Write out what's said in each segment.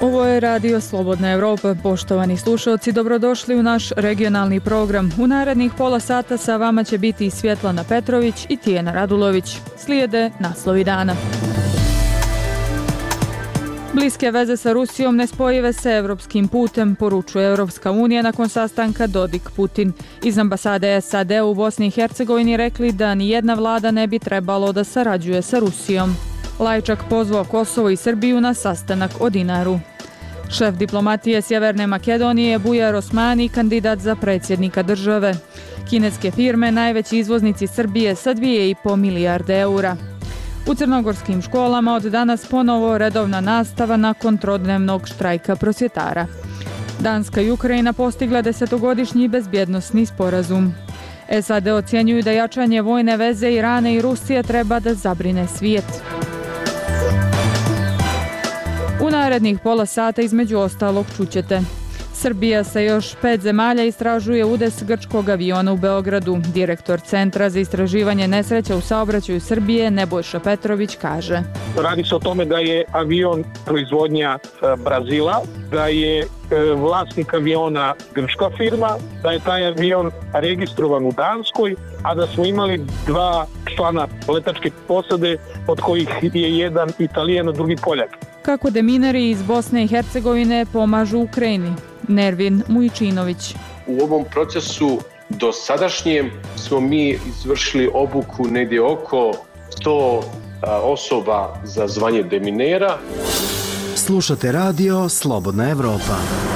Ovo je Radio Slobodna Evropa. Poštovani slušalci, dobrodošli u naš regionalni program. U narednih pola sata sa vama će biti Svjetlana Petrović i Tijena Radulović. Slijede naslovi dana. Bliske veze sa Rusijom ne spojive se evropskim putem, poručuje Evropska unija nakon sastanka Dodik-Putin. Iz ambasade SAD u Bosni i Hercegovini rekli da ni jedna vlada ne bi trebalo da sarađuje sa Rusijom. Lajčak pozvao Kosovo i Srbiju na sastanak o dinaru. Šef diplomatije Sjeverne Makedonije Bujar Osmani, kandidat za predsjednika države. Kineske firme najveći izvoznici Srbije sa 2,5 milijarde eura. U crnogorskim školama od danas ponovo redovna nastava nakon trodnevnog štrajka prosvjetara. Danska i Ukrajina postigla desetogodišnji bezbjednostni sporazum. SAD ocjenjuju da jačanje vojne veze Irane i Rusije treba da zabrine svijet. U narednih pola sata između ostalog čućete. Srbija sa još pet zemalja istražuje udes grčkog aviona u Beogradu. Direktor Centra za istraživanje nesreća u saobraćaju Srbije Nebojša Petrović kaže. Radi se o tome da je avion proizvodnja e, Brazila, da je e, vlasnik aviona grčka firma, da je taj avion registrovan u Danskoj, a da smo imali dva člana letačke posade, od kojih je jedan italijan, a drugi poljak. Kako deminari iz Bosne i Hercegovine pomažu Ukrajini? Nervin Mujčinović. U ovom procesu do sadašnjem smo mi izvršili obuku negdje oko 100 osoba za zvanje deminera. Slušate radio Slobodna Evropa.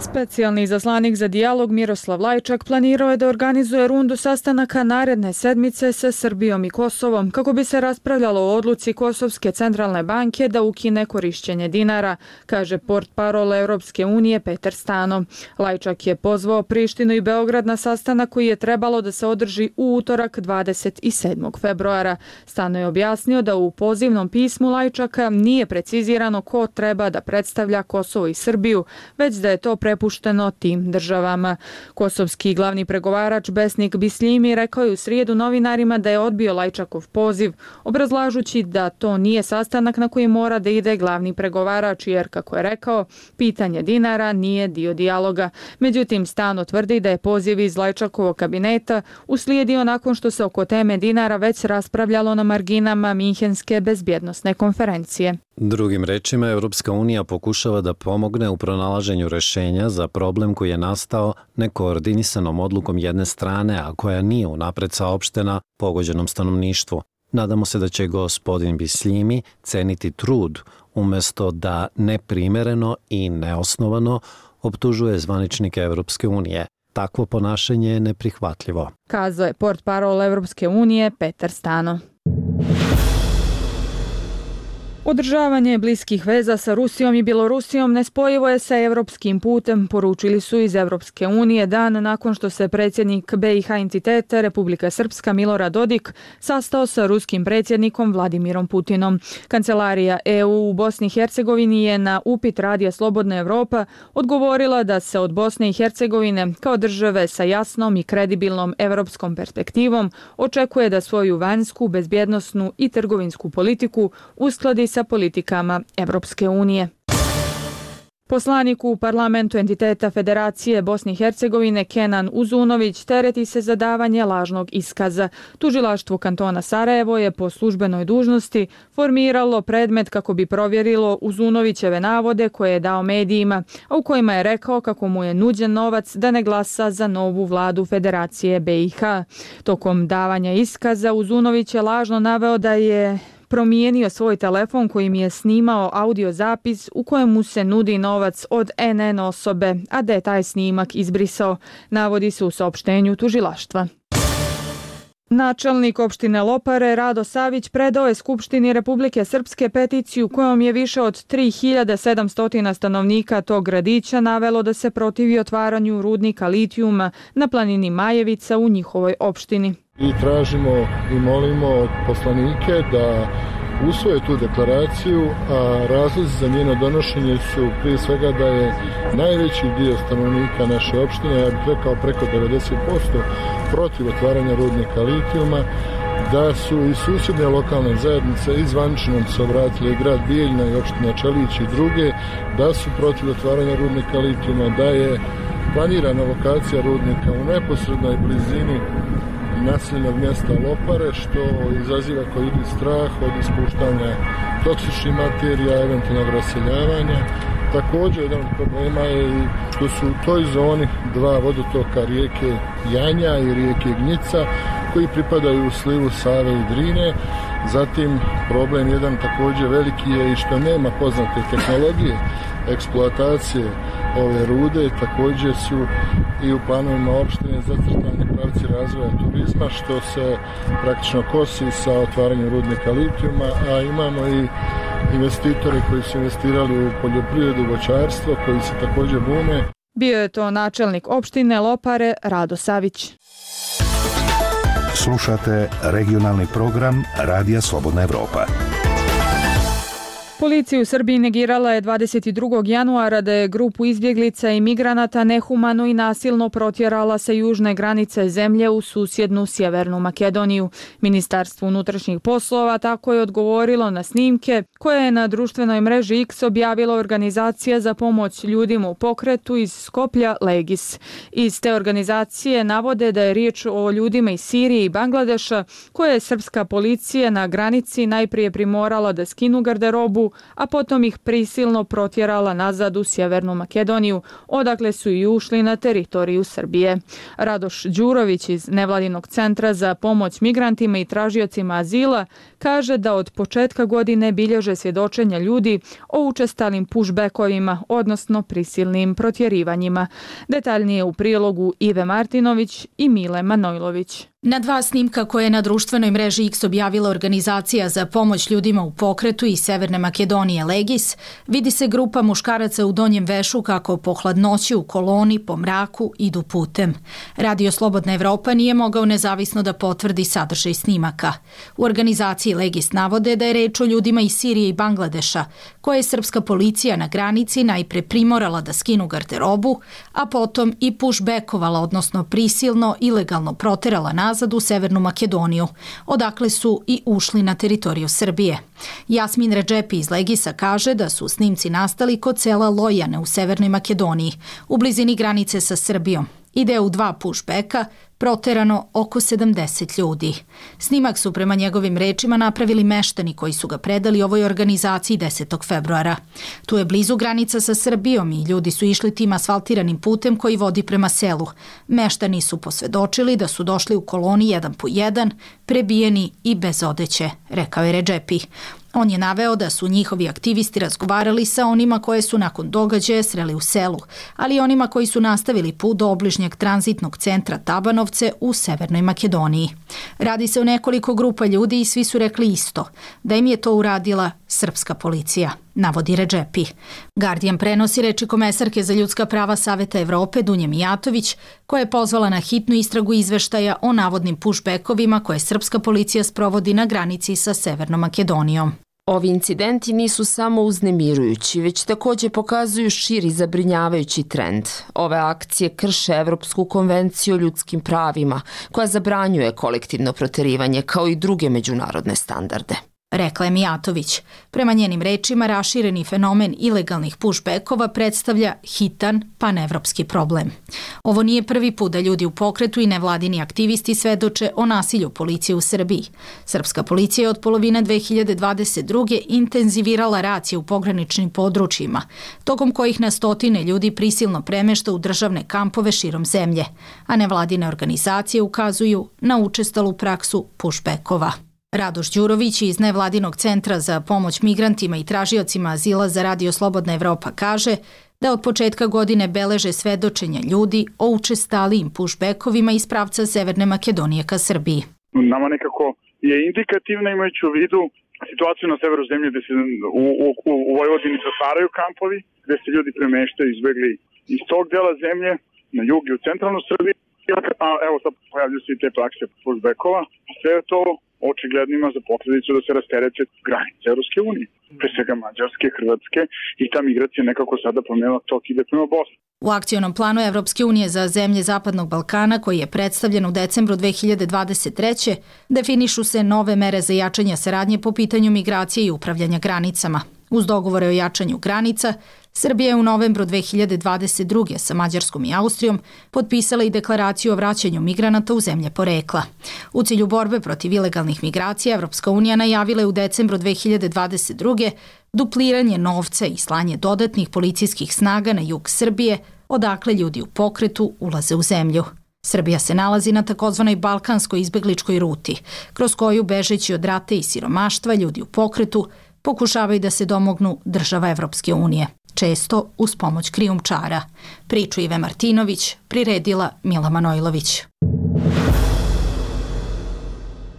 Specijalni zaslanik za dijalog Miroslav Lajčak planirao je da organizuje rundu sastanaka naredne sedmice sa Srbijom i Kosovom kako bi se raspravljalo o odluci Kosovske centralne banke da ukine korišćenje dinara, kaže port parol Europske unije Peter Stano. Lajčak je pozvao Prištinu i Beograd na sastanak koji je trebalo da se održi u utorak 27. februara. Stano je objasnio da u pozivnom pismu Lajčaka nije precizirano ko treba da predstavlja Kosovo i Srbiju, već da je to prepušteno tim državama. Kosovski glavni pregovarač Besnik Bisljimi rekao je u srijedu novinarima da je odbio Lajčakov poziv, obrazlažući da to nije sastanak na koji mora da ide glavni pregovarač, jer, kako je rekao, pitanje dinara nije dio dijaloga. Međutim, Stano tvrdi da je poziv iz Lajčakovog kabineta uslijedio nakon što se oko teme dinara već raspravljalo na marginama Minhenske bezbjednostne konferencije. Drugim rečima, Evropska unija pokušava da pomogne u pronalaženju rešenja za problem koji je nastao nekoordinisanom odlukom jedne strane, a koja nije unapred saopštena pogođenom stanovništvu. Nadamo se da će gospodin Bisljimi ceniti trud umjesto da neprimereno i neosnovano optužuje zvaničnike Evropske unije. Takvo ponašanje je neprihvatljivo. Kazao je port parol Evropske unije Petar Stano. Održavanje bliskih veza sa Rusijom i Bjelorusijom nespojivo je sa evropskim putem, poručili su iz Evropske unije dan nakon što se predsjednik BiH entitete Republika Srpska Milorad Dodik sastao sa ruskim predsjednikom Vladimirom Putinom. Kancelarija EU u Bosni i Hercegovini je na upit Radija Slobodna Evropa odgovorila da se od Bosne i Hercegovine kao države sa jasnom i kredibilnom evropskom perspektivom očekuje da svoju vanjsku, bezbjednostnu i trgovinsku politiku uskladi sa politikama Evropske unije. Poslanik u parlamentu entiteta Federacije Bosne i Hercegovine Kenan Uzunović tereti se za davanje lažnog iskaza. Tužilaštvo kantona Sarajevo je po službenoj dužnosti formiralo predmet kako bi provjerilo Uzunovićeve navode koje je dao medijima, a u kojima je rekao kako mu je nuđen novac da ne glasa za novu vladu Federacije BiH. Tokom davanja iskaza Uzunović je lažno naveo da je promijenio svoj telefon kojim je snimao audio zapis u kojemu se nudi novac od NN osobe, a da je taj snimak izbrisao, navodi se u saopštenju tužilaštva. Načelnik opštine Lopare Rado Savić predao je Skupštini Republike Srpske peticiju kojom je više od 3700 stanovnika tog gradića navelo da se protivi otvaranju rudnika litijuma na planini Majevica u njihovoj opštini i tražimo i molimo od poslanike da usvoje tu deklaraciju, a razlozi za njeno donošenje su prije svega da je najveći dio stanovnika naše opštine, ja bih rekao preko 90%, protiv otvaranja rudnika litijuma, da su i susjedne lokalne zajednice izvančnom se obratili grad Bijeljna i opština Čelić i druge, da su protiv otvaranja rudnika litijuma, da je planirana lokacija rudnika u neposrednoj blizini naseljenog mjesta Lopare, što izaziva kod ljudi strah od ispuštanja toksičnih materija, eventualnog raseljavanja. Također, jedan od problema je i što su u toj zoni dva vodotoka rijeke Janja i rijeke Gnjica, koji pripadaju u slivu Save i Drine. Zatim, problem jedan također veliki je i što nema poznate tehnologije eksploatacije ove rude, također su i u planovima opštine zacrtani pravci razvoja turizma, što se praktično kosi sa otvaranjem rudnika litijuma, a imamo i investitore koji su investirali u poljoprivredu, voćarstvo, koji se također bune. Bio je to načelnik opštine Lopare, Rado Savić. Slušate regionalni program Radija Slobodna Evropa. Policija u Srbiji negirala je 22. januara da je grupu izbjeglica i migranata nehumano i nasilno protjerala sa južne granice zemlje u susjednu Sjevernu Makedoniju. Ministarstvo unutrašnjih poslova tako je odgovorilo na snimke koje je na društvenoj mreži X objavila organizacija za pomoć ljudima u pokretu iz Skoplja Legis. Iz te organizacije navode da je riječ o ljudima iz Sirije i Bangladeša koje je srpska policija na granici najprije primorala da skinu garderobu a potom ih prisilno protjerala nazad u Sjevernu Makedoniju, odakle su i ušli na teritoriju Srbije. Radoš Đurović iz Nevladinog centra za pomoć migrantima i tražiocima azila kaže da od početka godine bilježe svjedočenja ljudi o učestalim pushbackovima, odnosno prisilnim protjerivanjima. Detaljnije u prilogu Ive Martinović i Mile Manojlović. Na dva snimka koje je na društvenoj mreži X objavila organizacija za pomoć ljudima u pokretu i Severne Makedonije Legis, vidi se grupa muškaraca u donjem vešu kako po hladnoći u koloni, po mraku, idu putem. Radio Slobodna Evropa nije mogao nezavisno da potvrdi sadržaj snimaka. U organizaciji Legis navode da je reč o ljudima iz Sirije i Bangladeša, koje je srpska policija na granici najpre primorala da skinu garderobu, a potom i pushbackovala, odnosno prisilno, ilegalno proterala na nazad u Severnu Makedoniju, odakle su i ušli na teritoriju Srbije. Jasmin Ređepi iz Legisa kaže da su snimci nastali kod sela Lojane u Severnoj Makedoniji, u blizini granice sa Srbijom. Ide u dva pushbacka, proterano oko 70 ljudi. Snimak su prema njegovim rečima napravili meštani koji su ga predali ovoj organizaciji 10. februara. Tu je blizu granica sa Srbijom i ljudi su išli tim asfaltiranim putem koji vodi prema selu. Meštani su posvedočili da su došli u koloni jedan po jedan, prebijeni i bez odeće, rekao je Ređepi. On je naveo da su njihovi aktivisti razgovarali sa onima koje su nakon događaja sreli u selu, ali i onima koji su nastavili put do obližnjeg tranzitnog centra Tabanovce u Severnoj Makedoniji. Radi se o nekoliko grupa ljudi i svi su rekli isto, da im je to uradila srpska policija, navodi Ređepi. Guardian prenosi reči komesarke za ljudska prava Saveta Evrope Dunje Mijatović, koja je pozvala na hitnu istragu izveštaja o navodnim pushbackovima koje srpska policija sprovodi na granici sa Severnom Makedonijom. Ovi incidenti nisu samo uznemirujući, već također pokazuju širi zabrinjavajući trend. Ove akcije krše Evropsku konvenciju o ljudskim pravima, koja zabranjuje kolektivno proterivanje kao i druge međunarodne standarde rekla je Mijatović. Prema njenim rečima, rašireni fenomen ilegalnih pushbackova predstavlja hitan panevropski problem. Ovo nije prvi put da ljudi u pokretu i nevladini aktivisti svedoče o nasilju policije u Srbiji. Srpska policija je od polovine 2022. intenzivirala racije u pograničnim područjima, tokom kojih na stotine ljudi prisilno premešta u državne kampove širom zemlje, a nevladine organizacije ukazuju na učestalu praksu pushbackova. Radoš Đurović iz Nevladinog centra za pomoć migrantima i tražiocima azila za Radio Slobodna Evropa kaže da od početka godine beleže svedočenja ljudi o učestalijim pushbackovima iz pravca Severne Makedonije ka Srbiji. Nama nekako je indikativno imajući u vidu situaciju na severu zemlje gde se u, u, u Vojvodini zatvaraju kampovi, gde se ljudi premeštaju izbegli iz tog dela zemlje na jug i u centralnu Srbiju. A evo sad pojavljuju se i te prakse pushbackova. Sve to očigledno ima za posledicu da se rasterece granice Europske unije, pre svega Mađarske, Hrvatske i ta migracija nekako sada pomenula tok ide prema Bosni. U akcionom planu Evropske unije za zemlje Zapadnog Balkana, koji je predstavljen u decembru 2023. definišu se nove mere za jačanje saradnje po pitanju migracije i upravljanja granicama. Uz dogovore o jačanju granica, Srbija je u novembru 2022. sa Mađarskom i Austrijom potpisala i deklaraciju o vraćanju migranata u zemlje porekla. U cilju borbe protiv ilegalnih migracija, Evropska unija najavila je u decembru 2022. dupliranje novca i slanje dodatnih policijskih snaga na jug Srbije, odakle ljudi u pokretu ulaze u zemlju. Srbija se nalazi na takozvanoj balkanskoj izbegličkoj ruti, kroz koju bežeći od rate i siromaštva ljudi u pokretu pokušavaju da se domognu država Evropske unije često uz pomoć krijumčara. Priču Ive Martinović priredila Mila Manojlović.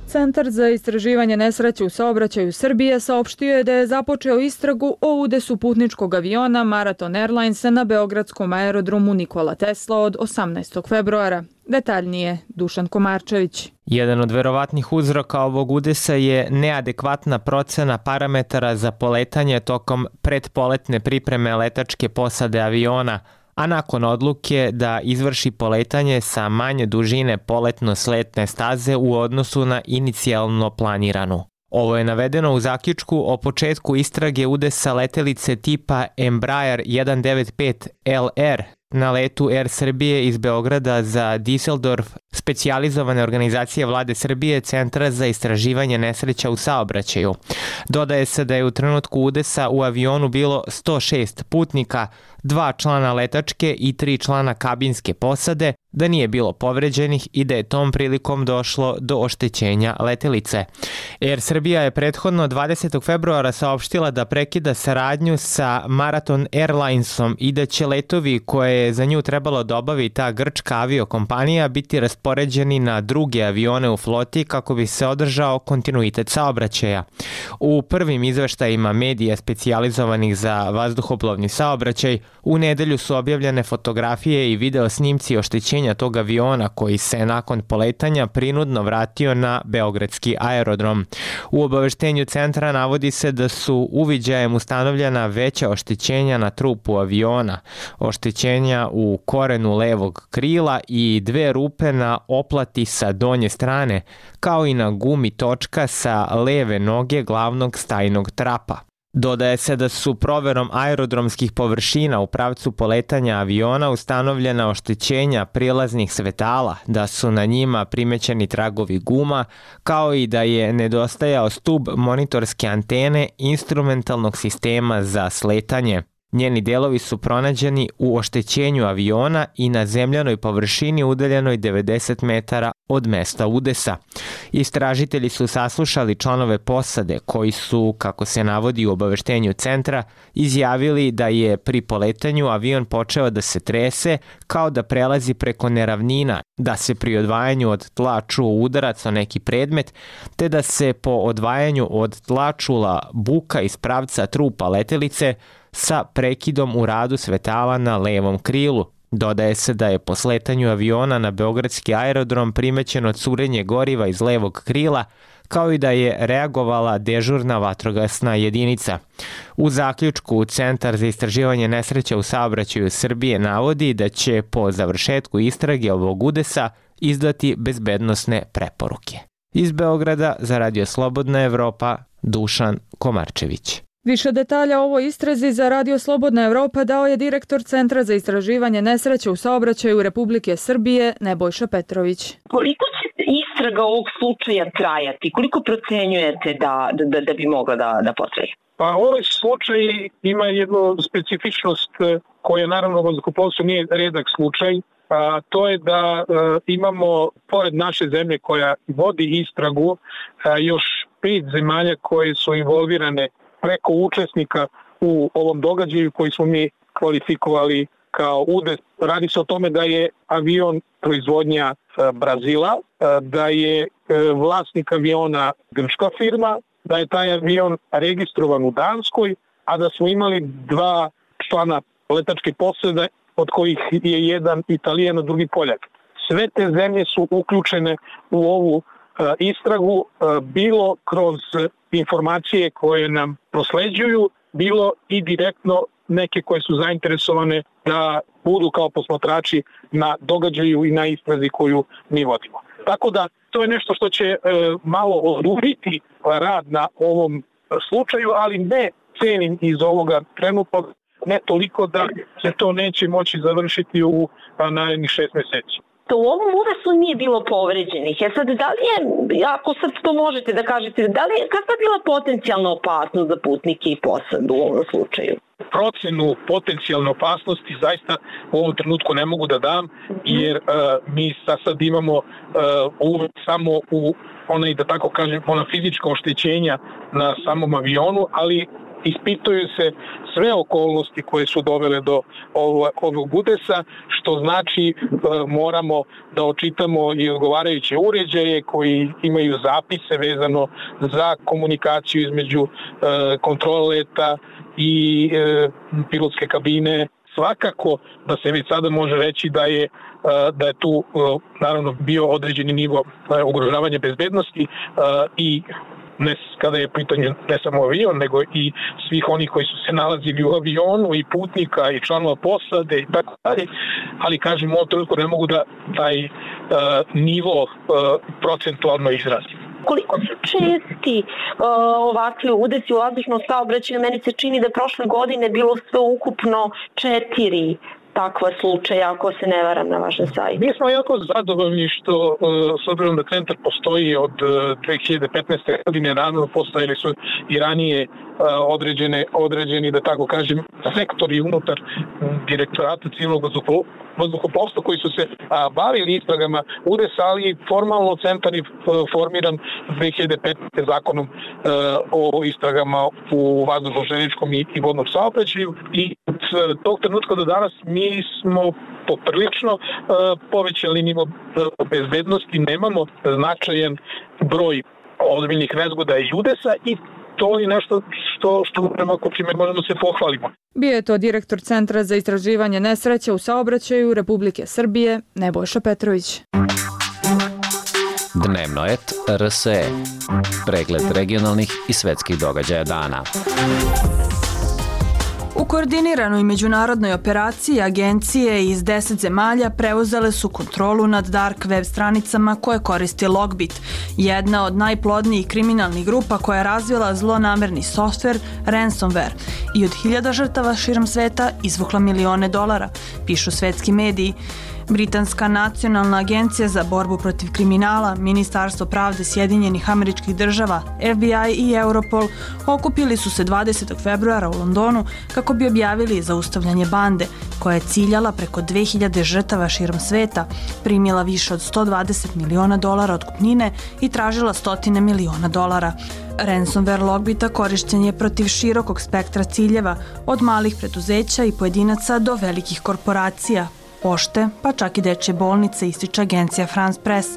Centar za istraživanje nesreće u saobraćaju Srbije saopštio je da je započeo istragu o udesu putničkog aviona Marathon Airlines na Beogradskom aerodromu Nikola Tesla od 18. februara. Detaljnije, Dušan Komarčević. Jedan od verovatnih uzroka ovog udesa je neadekvatna procena parametara za poletanje tokom predpoletne pripreme letačke posade aviona, a nakon odluke da izvrši poletanje sa manje dužine poletno-sletne staze u odnosu na inicijalno planiranu. Ovo je navedeno u zaključku o početku istrage udesa letelice tipa Embraer 195 LR na letu Air Srbije iz Beograda za Düsseldorf, specijalizovane organizacije vlade Srbije Centra za istraživanje nesreća u saobraćaju. Dodaje se da je u trenutku udesa u avionu bilo 106 putnika, dva člana letačke i tri člana kabinske posade, da nije bilo povređenih i da je tom prilikom došlo do oštećenja letelice. Air Srbija je prethodno 20. februara saopštila da prekida saradnju sa Marathon Airlinesom i da će letovi koje je za nju trebalo dobavi ta grčka aviokompanija biti raspoređeni na druge avione u floti kako bi se održao kontinuitet saobraćaja. U prvim izveštajima medija specijalizovanih za vazduhoplovni saobraćaj u nedelju su objavljene fotografije i video snimci oštećenja tog aviona koji se nakon poletanja prinudno vratio na Beogradski aerodrom. U obaveštenju centra navodi se da su uviđajem ustanovljena veća oštećenja na trupu aviona, oštećenja u korenu levog krila i dve rupe na oplati sa donje strane, kao i na gumi točka sa leve noge glavnog stajnog trapa. Dodaje se da su proverom aerodromskih površina u pravcu poletanja aviona ustanovljena oštećenja prilaznih svetala, da su na njima primećeni tragovi guma, kao i da je nedostajao stub monitorske antene instrumentalnog sistema za sletanje. Njeni delovi su pronađeni u oštećenju aviona i na zemljanoj površini udaljenoj 90 metara od mesta udesa. Istražitelji su saslušali članove posade koji su, kako se navodi u obaveštenju centra, izjavili da je pri poletanju avion počeo da se trese kao da prelazi preko neravnina, da se pri odvajanju od tla čuo udarac o neki predmet, te da se po odvajanju od tla čula buka iz pravca trupa letelice, sa prekidom u radu svetala na levom krilu. Dodaje se da je po sletanju aviona na Beogradski aerodrom primećeno curenje goriva iz levog krila, kao i da je reagovala dežurna vatrogasna jedinica. U zaključku Centar za istraživanje nesreća u saobraćaju Srbije navodi da će po završetku istrage ovog udesa izdati bezbednostne preporuke. Iz Beograda za Radio Slobodna Evropa, Dušan Komarčević. Više detalja o ovoj istrazi za Radio Slobodna Evropa dao je direktor Centra za istraživanje nesreće u saobraćaju Republike Srbije Nebojša Petrović. Koliko će istraga ovog slučaja trajati? Koliko procenjujete da, da, da bi mogla da, da potraje? Pa ovaj slučaj ima jednu specifičnost e, koja naravno vazduhoplovstvo nije redak slučaj, a to je da e, imamo pored naše zemlje koja vodi istragu a, još pet zemalja koje su involvirane preko učesnika u ovom događaju koji smo mi kvalifikovali kao UDES. Radi se o tome da je avion proizvodnja e, Brazila, e, da je e, vlasnik aviona grčka firma, da je taj avion registrovan u Danskoj, a da smo imali dva člana letačke posede, od kojih je jedan italijan, a drugi poljak. Sve te zemlje su uključene u ovu E, istragu e, bilo kroz informacije koje nam prosleđuju, bilo i direktno neke koje su zainteresovane da budu kao posmatrači na događaju i na istrazi koju mi vodimo. Tako da to je nešto što će e, malo oduriti rad na ovom slučaju, ali ne cenim iz ovoga trenutnog, ne toliko da se to neće moći završiti u narednih šest meseci da u ovom udesu nije bilo povređenih. E sad, da li je, ako sad to možete da kažete, da li je, kakva je bila potencijalna opasnost za putnike i posadu u ovom slučaju? Procenu potencijalne opasnosti zaista u ovom trenutku ne mogu da dam, jer uh, mi sa sad imamo e, uh, uvek samo u onaj, da tako kažem, ona fizička oštećenja na samom avionu, ali ispituju se sve okolnosti koje su dovele do ovog udesa, što znači e, moramo da očitamo i odgovarajuće uređaje koji imaju zapise vezano za komunikaciju između e, kontroleta i e, pilotske kabine. Svakako da se već sada može reći da je da je tu naravno bio određeni nivo ugrožavanja bezbednosti i ne kada je pitanje ne samo avion, nego i svih oni koji su se nalazili u avionu i putnika i članova posade i tako dalje, ali kažem, u ovom ne mogu da taj uh, nivo uh, procentualno izrazim. Koliko su česti uh, ovakvi udesi u vazdušnom saobraćaju, meni se čini da prošle godine bilo sve ukupno četiri takva slučaja, ako se ne varam na vašem sajtu. Mi smo jako zadovoljni što, e, s obzirom da centar postoji od e, 2015. Godine, rano postojili su i ranije e, određene, određeni, da tako kažem, sektori unutar direktorata civilnog vazduhoplovstva koji su se a, bavili istragama UDES, ali formalno centar je formiran 2015. zakonom a, o istragama u vazduhoplovničkom i, i vodnom saobraćaju i tog trenutka do danas mi smo poprilično a, povećali nivo bezbednosti, nemamo značajan broj ozbiljnih nezgoda i udesa i to je nešto što, što prema čime možemo se pohvalimo. Bio je to direktor Centra za istraživanje nesreća u saobraćaju Republike Srbije, Nebojša Petrović. Dnevno et RSE. Pregled regionalnih i svetskih događaja dana. U koordiniranoj međunarodnoj operaciji agencije iz 10 zemalja preuzele su kontrolu nad dark web stranicama koje koristi Logbit, jedna od najplodnijih kriminalnih grupa koja je razvila zlonamerni softver ransomware i od hiljada žrtava širom sveta izvukla milione dolara, pišu svetski mediji. Britanska nacionalna agencija za borbu protiv kriminala, Ministarstvo pravde Sjedinjenih američkih država, FBI i Europol okupili su se 20. februara u Londonu kako bi objavili zaustavljanje bande, koja je ciljala preko 2000 žrtava širom sveta, primila više od 120 miliona dolara od kupnine i tražila stotine miliona dolara. Ransomware logbita korišćen je protiv širokog spektra ciljeva, od malih preduzeća i pojedinaca do velikih korporacija, pošte, pa čak i dečje bolnice, ističe agencija France Press.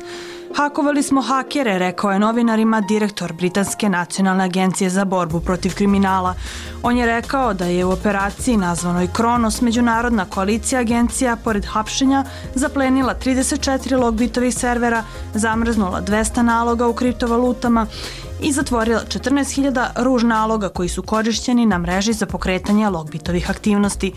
Hakovali smo hakere, rekao je novinarima direktor Britanske nacionalne agencije za borbu protiv kriminala. On je rekao da je u operaciji nazvanoj Kronos međunarodna koalicija agencija pored hapšenja zaplenila 34 logbitovih servera, zamrznula 200 naloga u kriptovalutama i zatvorila 14.000 ruž naloga koji su korišćeni na mreži za pokretanje logbitovih aktivnosti.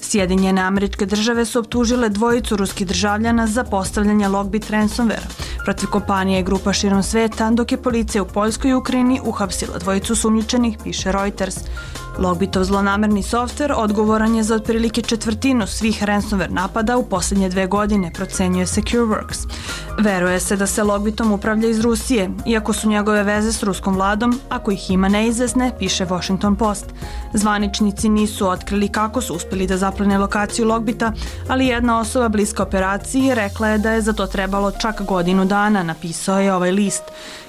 Sjedinjene američke države su optužile dvojicu ruskih državljana za postavljanje logbit ransomware protiv kompanije i grupa širom sveta, dok je policija u Poljskoj i Ukrajini uhapsila dvojicu sumnjičenih, piše Reuters. Logbitov zlonamerni softver odgovoran je za otprilike četvrtinu svih ransomware napada u posljednje dve godine, procenjuje SecureWorks. Veruje se da se Logbitom upravlja iz Rusije, iako su njegove veze s ruskom vladom, ako ih ima neizvesne, piše Washington Post. Zvaničnici nisu otkrili kako su uspeli da zaplene lokaciju Logbita, ali jedna osoba bliska operaciji rekla je da je za to trebalo čak godinu dana, napisao je ovaj list.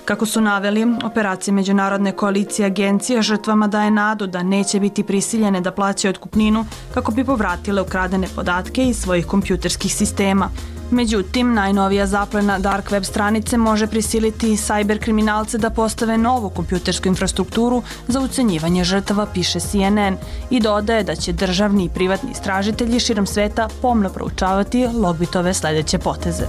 Kako su naveli, operacija Međunarodne koalicije agencija žrtvama daje nadu da neće biti prisiljene da plaćaju otkupninu kako bi povratile ukradene podatke iz svojih kompjuterskih sistema. Međutim, najnovija zaplena dark web stranice može prisiliti cyber kriminalce da postave novu kompjutersku infrastrukturu za ucenjivanje žrtava, piše CNN, i dodaje da će državni i privatni istražitelji širom sveta pomno proučavati logbitove sljedeće poteze.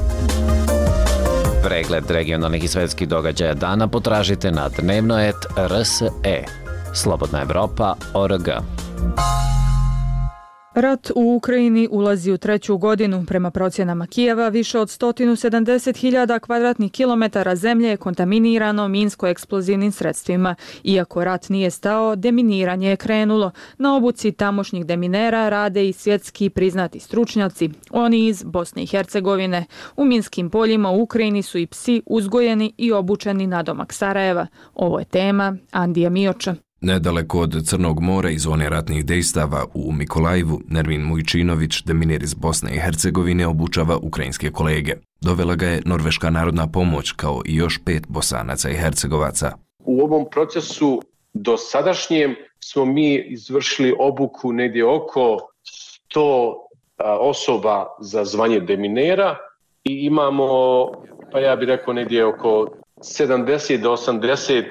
Pregled regionalnih i svetskih događaja dana potražite na dnevnoet.rse. Slobodna Evropa.org. Rat u Ukrajini ulazi u treću godinu. Prema procjenama Kijeva, više od 170.000 kvadratnih kilometara zemlje je kontaminirano minsko-eksplozivnim sredstvima. Iako rat nije stao, deminiranje je krenulo. Na obuci tamošnjih deminera rade i svjetski priznati stručnjaci, oni iz Bosne i Hercegovine. U minskim poljima u Ukrajini su i psi uzgojeni i obučeni na domak Sarajeva. Ovo je tema Andija Mioča. Nedaleko od Crnog mora i zone ratnih dejstava u Mikolajevu, Nervin Mujčinović, deminir iz Bosne i Hercegovine, obučava ukrajinske kolege. Dovela ga je Norveška narodna pomoć kao i još pet bosanaca i hercegovaca. U ovom procesu do sadašnjem smo mi izvršili obuku negdje oko 100 osoba za zvanje deminera i imamo, pa ja bih rekao, negdje oko 70 do 80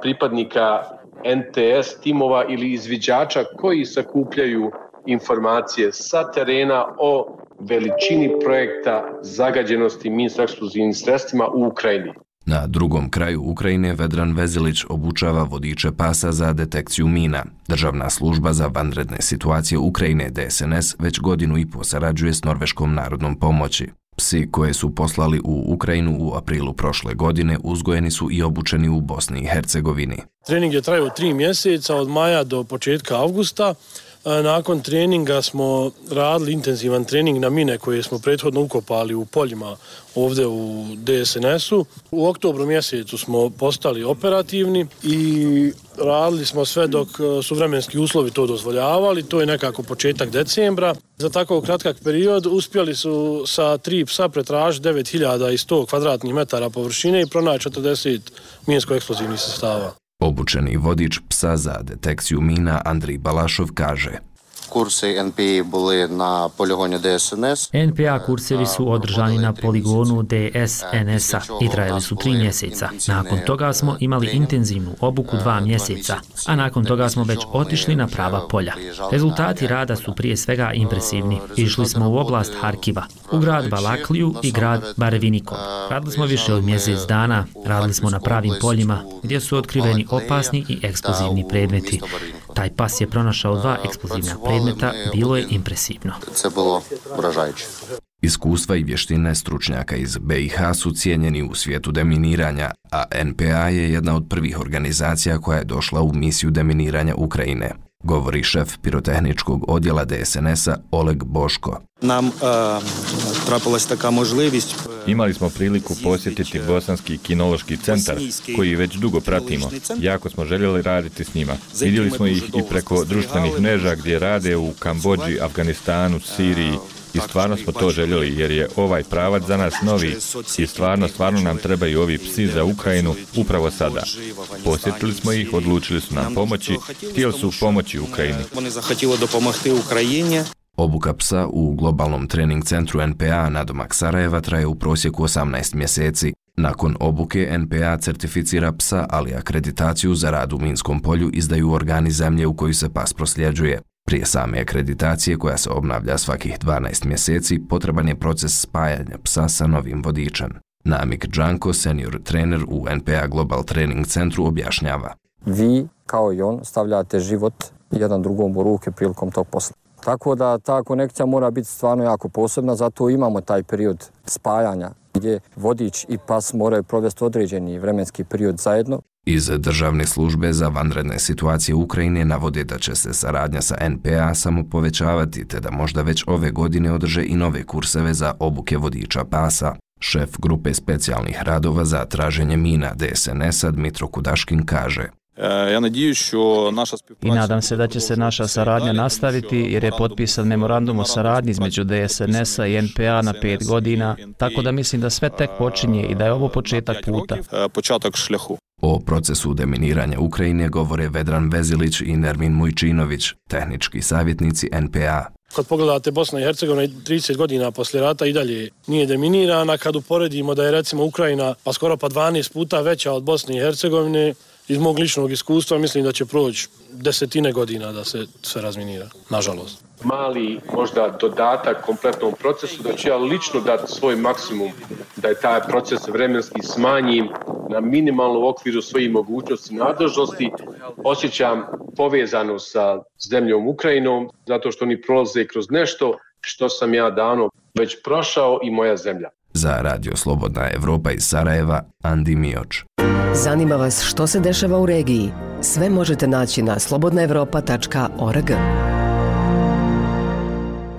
pripadnika NTS timova ili izviđača koji sakupljaju informacije sa terena o veličini projekta zagađenosti minsko-eksplozivnim sredstvima u Ukrajini. Na drugom kraju Ukrajine Vedran Vezilić obučava vodiče pasa za detekciju mina. Državna služba za vanredne situacije Ukrajine DSNS već godinu i po sarađuje s Norveškom narodnom pomoći. Psi koje su poslali u Ukrajinu u aprilu prošle godine uzgojeni su i obučeni u Bosni i Hercegovini. Trening je trajao tri mjeseca od maja do početka avgusta. Nakon treninga smo radili intenzivan trening na mine koje smo prethodno ukopali u poljima ovdje u DSNS-u. U oktobru mjesecu smo postali operativni i radili smo sve dok e, su vremenski uslovi to dozvoljavali. To je nekako početak decembra. Za tako kratkak period uspjeli su sa tri psa pretražiti 9100 kvadratnih metara površine i pronaći 40 minsko-eksplozivnih sestava. Obučeni vodič psa za detekciju mina Andrij Balašov kaže Kursi NPA bili na poligonu DSNS. NPA kursevi su održani na poligonu DSNS-a i trajali su tri mjeseca. Nakon toga smo imali intenzivnu obuku dva mjeseca, a nakon toga smo već otišli na prava polja. Rezultati rada su prije svega impresivni. Išli smo u oblast Harkiva, u grad Balakliju i grad Barevinikov. Radili smo više od mjesec dana, radili smo na pravim poljima gdje su otkriveni opasni i eksplozivni predmeti. Taj pas je pronašao dva eksplozivna predmeta, bilo je impresivno. Iskustva i vještine stručnjaka iz BiH su cijenjeni u svijetu deminiranja, a NPA je jedna od prvih organizacija koja je došla u misiju deminiranja Ukrajine govori šef pirotehničkog odjela DSNS-a Oleg Boško. Nam uh, trapalась taka možljivost. Imali smo priliku posjetiti Bosanski kinološki centar, koji već dugo pratimo. Jako smo željeli raditi s njima. Vidjeli smo ih i preko društvenih mreža gdje rade u Kambođi, Afganistanu, Siriji, i stvarno smo to željeli jer je ovaj pravac za nas novi i stvarno, stvarno nam trebaju ovi psi za Ukrajinu upravo sada. Posjetili smo ih, odlučili su nam pomoći, htjeli su pomoći Ukrajini. Obuka psa u globalnom trening centru NPA na domak Sarajeva traje u prosjeku 18 mjeseci. Nakon obuke NPA certificira psa, ali akreditaciju za rad u Minskom polju izdaju organi zemlje u koju se pas prosljeđuje. Prije same akreditacije koja se obnavlja svakih 12 mjeseci, potreban je proces spajanja psa sa novim vodičem. Namik Džanko, senior trener u NPA Global Training Centru, objašnjava. Vi, kao i on, stavljate život jedan drugom u ruke prilikom tog posla. Tako da ta konekcija mora biti stvarno jako posebna, zato imamo taj period spajanja gdje vodič i pas moraju provesti određeni vremenski period zajedno. Iz državne službe za vanredne situacije Ukrajine navode da će se saradnja sa NPA samo povećavati te da možda već ove godine održe i nove kurseve za obuke vodiča pasa. Šef grupe specijalnih radova za traženje mina DSNS-a Dmitro Kudaškin kaže Naša I nadam se da će se naša saradnja nastaviti jer je potpisan memorandum o saradnji između DSNS-a i NPA na pet godina, tako da mislim da sve tek počinje i da je ovo početak puta. Početak šljahu. O procesu deminiranja Ukrajine govore Vedran Vezilić i Nermin Mujčinović, tehnički savjetnici NPA. Kad pogledate Bosna i Hercegovina 30 godina posle rata i dalje nije deminirana, kad uporedimo da je recimo Ukrajina pa skoro pa 12 puta veća od Bosne i Hercegovine, iz mog ličnog iskustva mislim da će proći desetine godina da se sve razminira, nažalost. Mali možda dodatak kompletnom procesu, da ću ja lično dati svoj maksimum da je taj proces vremenski smanjim na minimalnu okviru svojih mogućnosti i nadležnosti. Osjećam povezano sa zemljom Ukrajinom, zato što oni prolaze kroz nešto što sam ja davno već prošao i moja zemlja. Za Radio Slobodna Evropa iz Sarajeva, Andi Mioč. Zanima vas što se dešava u regiji? Sve možete naći na slobodnaevropa.org.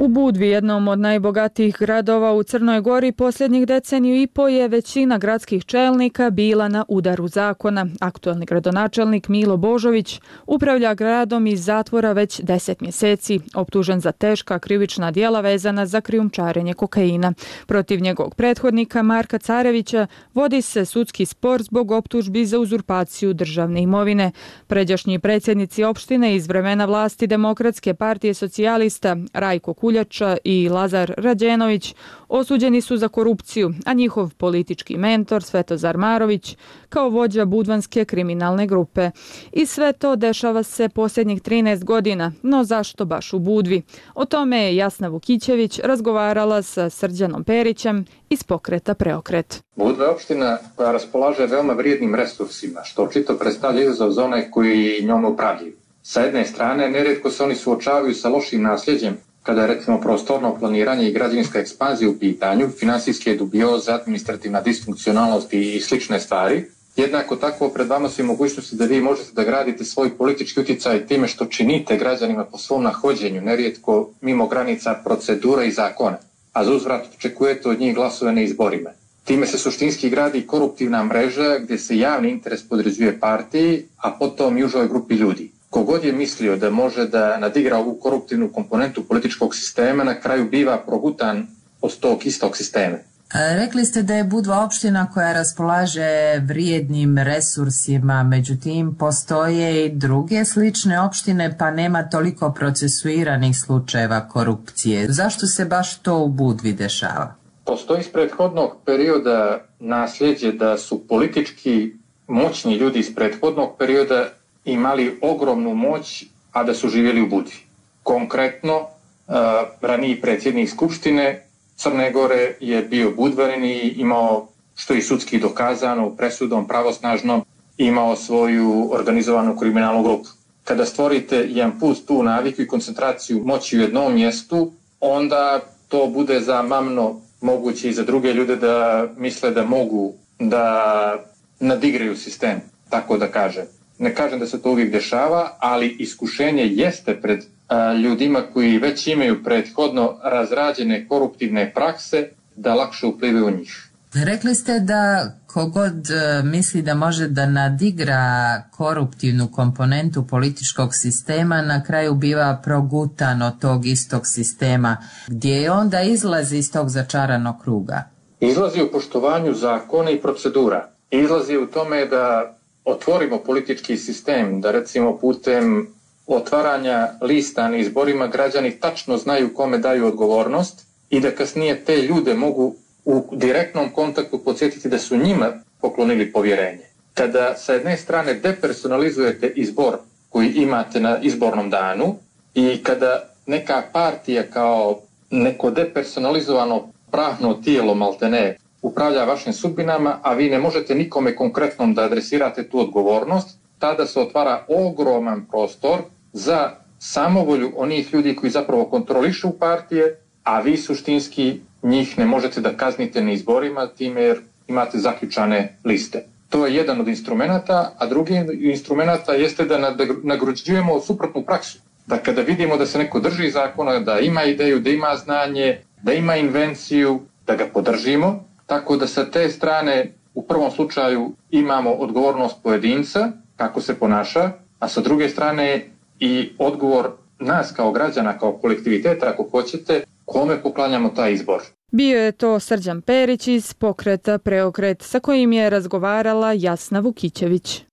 U Budvi, jednom od najbogatijih gradova u Crnoj Gori, posljednjih deceniju i po je većina gradskih čelnika bila na udaru zakona. Aktualni gradonačelnik Milo Božović upravlja gradom iz zatvora već deset mjeseci, optužen za teška krivična dijela vezana za krijumčarenje kokaina. Protiv njegovog prethodnika Marka Carevića vodi se sudski spor zbog optužbi za uzurpaciju državne imovine. Pređašnji predsjednici opštine iz vremena vlasti Demokratske partije socijalista Rajko Kulj Kuljača i Lazar Rađenović osuđeni su za korupciju, a njihov politički mentor Svetozar Marović kao vođa budvanske kriminalne grupe. I sve to dešava se posljednjih 13 godina, no zašto baš u Budvi? O tome je Jasna Vukićević razgovarala sa Srđanom Perićem iz pokreta Preokret. Budva je opština koja raspolaže veoma vrijednim resursima, što očito predstavlja izazov za one koji njom upravljaju. Sa jedne strane, neredko se oni suočavaju sa lošim nasljeđem kada je recimo prostorno planiranje i građevinska ekspanzija u pitanju, finansijske dubioze, administrativna disfunkcionalnost i slične stvari, jednako tako pred vama su i mogućnosti da vi možete da gradite svoj politički utjecaj time što činite građanima po svom nahođenju, nerijetko mimo granica procedura i zakona, a za uzvrat očekujete od njih glasove na izborima. Time se suštinski gradi koruptivna mreža gdje se javni interes podređuje partiji, a potom i užoj grupi ljudi. Kogod je mislio da može da nadigra ovu koruptivnu komponentu političkog sistema, na kraju biva progutan od tog istog sistema. Rekli ste da je Budva opština koja raspolaže vrijednim resursima, međutim postoje i druge slične opštine pa nema toliko procesuiranih slučajeva korupcije. Zašto se baš to u Budvi dešava? Postoji iz prethodnog perioda nasljeđe da su politički moćni ljudi iz prethodnog perioda imali ogromnu moć, a da su živjeli u Budvi. Konkretno, uh, raniji predsjednik Skupštine Crne Gore je bio budvarin i imao, što je sudski dokazano, presudom pravosnažnom, imao svoju organizovanu kriminalnu grupu. Kada stvorite jedan put tu naviku i koncentraciju moći u jednom mjestu, onda to bude za mamno moguće i za druge ljude da misle da mogu da nadigraju sistem, tako da kažem ne kažem da se to uvijek dešava, ali iskušenje jeste pred a, ljudima koji već imaju prethodno razrađene koruptivne prakse da lakše uplivaju u njih. Rekli ste da kogod e, misli da može da nadigra koruptivnu komponentu političkog sistema, na kraju biva progutan od tog istog sistema, gdje onda izlazi iz tog začaranog kruga. Izlazi u poštovanju zakona i procedura. Izlazi u tome da otvorimo politički sistem, da recimo putem otvaranja lista na izborima građani tačno znaju kome daju odgovornost i da kasnije te ljude mogu u direktnom kontaktu podsjetiti da su njima poklonili povjerenje. Kada sa jedne strane depersonalizujete izbor koji imate na izbornom danu i kada neka partija kao neko depersonalizovano pravno tijelo maltene upravlja vašim sudbinama, a vi ne možete nikome konkretnom da adresirate tu odgovornost, tada se otvara ogroman prostor za samovolju onih ljudi koji zapravo kontrolišu partije, a vi suštinski njih ne možete da kaznite na izborima time jer imate zaključane liste. To je jedan od instrumenta, a drugi instrumenta jeste da nagrođujemo suprotnu praksu. Da kada vidimo da se neko drži zakona, da ima ideju, da ima znanje, da ima invenciju, da ga podržimo, Tako da sa te strane u prvom slučaju imamo odgovornost pojedinca, kako se ponaša, a sa druge strane i odgovor nas kao građana, kao kolektiviteta, ako hoćete, kome poklanjamo taj izbor. Bio je to Srđan Perić iz pokreta Preokret, sa kojim je razgovarala Jasna Vukićević.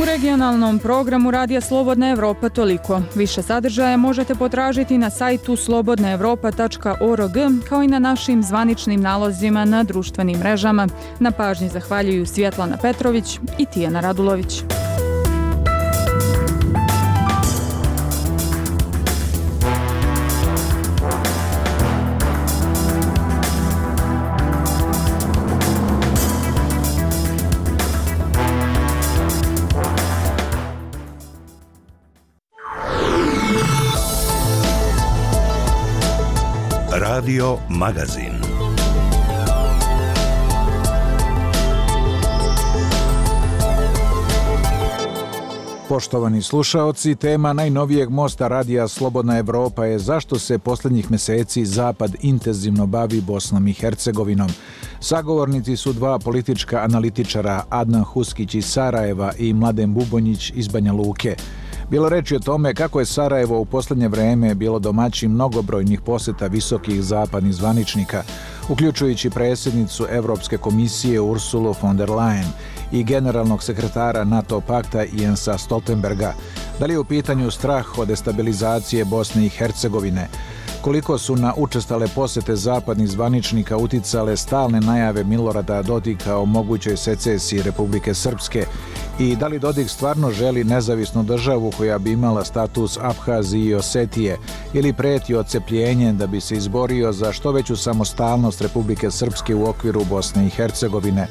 U regionalnom programu Radija Slobodna Evropa toliko. Više sadržaja možete potražiti na sajtu slobodnaevropa.org kao i na našim zvaničnim nalozima na društvenim mrežama. Na pažnji zahvaljuju Svjetlana Petrović i Tijana Radulović. Radio Magazin. Poštovani slušaoci, tema najnovijeg mosta radija Slobodna Evropa je zašto se posljednjih meseci Zapad intenzivno bavi Bosnom i Hercegovinom. Sagovornici su dva politička analitičara, Adnan Huskić iz Sarajeva i Mladen Bubonjić iz Banja Luke. Bilo reči o tome kako je Sarajevo u posljednje vreme bilo domaći mnogobrojnih poseta visokih zapadnih zvaničnika, uključujući predsjednicu Evropske komisije Ursulu von der Leyen i generalnog sekretara NATO pakta Jensa Stoltenberga. Da li je u pitanju strah od destabilizacije Bosne i Hercegovine, koliko su na učestale posete zapadnih zvaničnika uticale stalne najave Milorada Dodika o mogućoj secesiji Republike Srpske i da li Dodik stvarno želi nezavisnu državu koja bi imala status Abhazije i Osetije ili preti ocepljenje da bi se izborio za što veću samostalnost Republike Srpske u okviru Bosne i Hercegovine.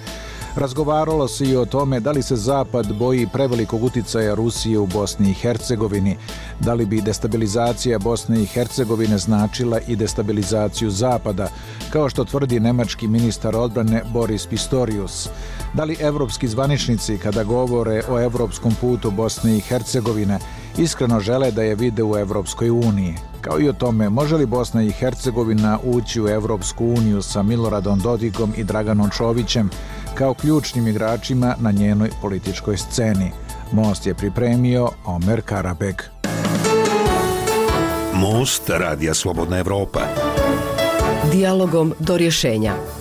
Razgovaralo se i o tome da li se Zapad boji prevelikog uticaja Rusije u Bosni i Hercegovini, da li bi destabilizacija Bosne i Hercegovine značila i destabilizaciju Zapada, kao što tvrdi nemački ministar odbrane Boris Pistorius. Da li evropski zvaničnici kada govore o evropskom putu Bosne i Hercegovine iskreno žele da je vide u Evropskoj uniji? Kao i o tome, može li Bosna i Hercegovina ući u Evropsku uniju sa Miloradom Dodikom i Draganom Čovićem, kao ključnim igračima na njenoj političkoj sceni. Most je pripremio Omer Karabek. Most radija Slobodna Evropa. Dialogom do rješenja.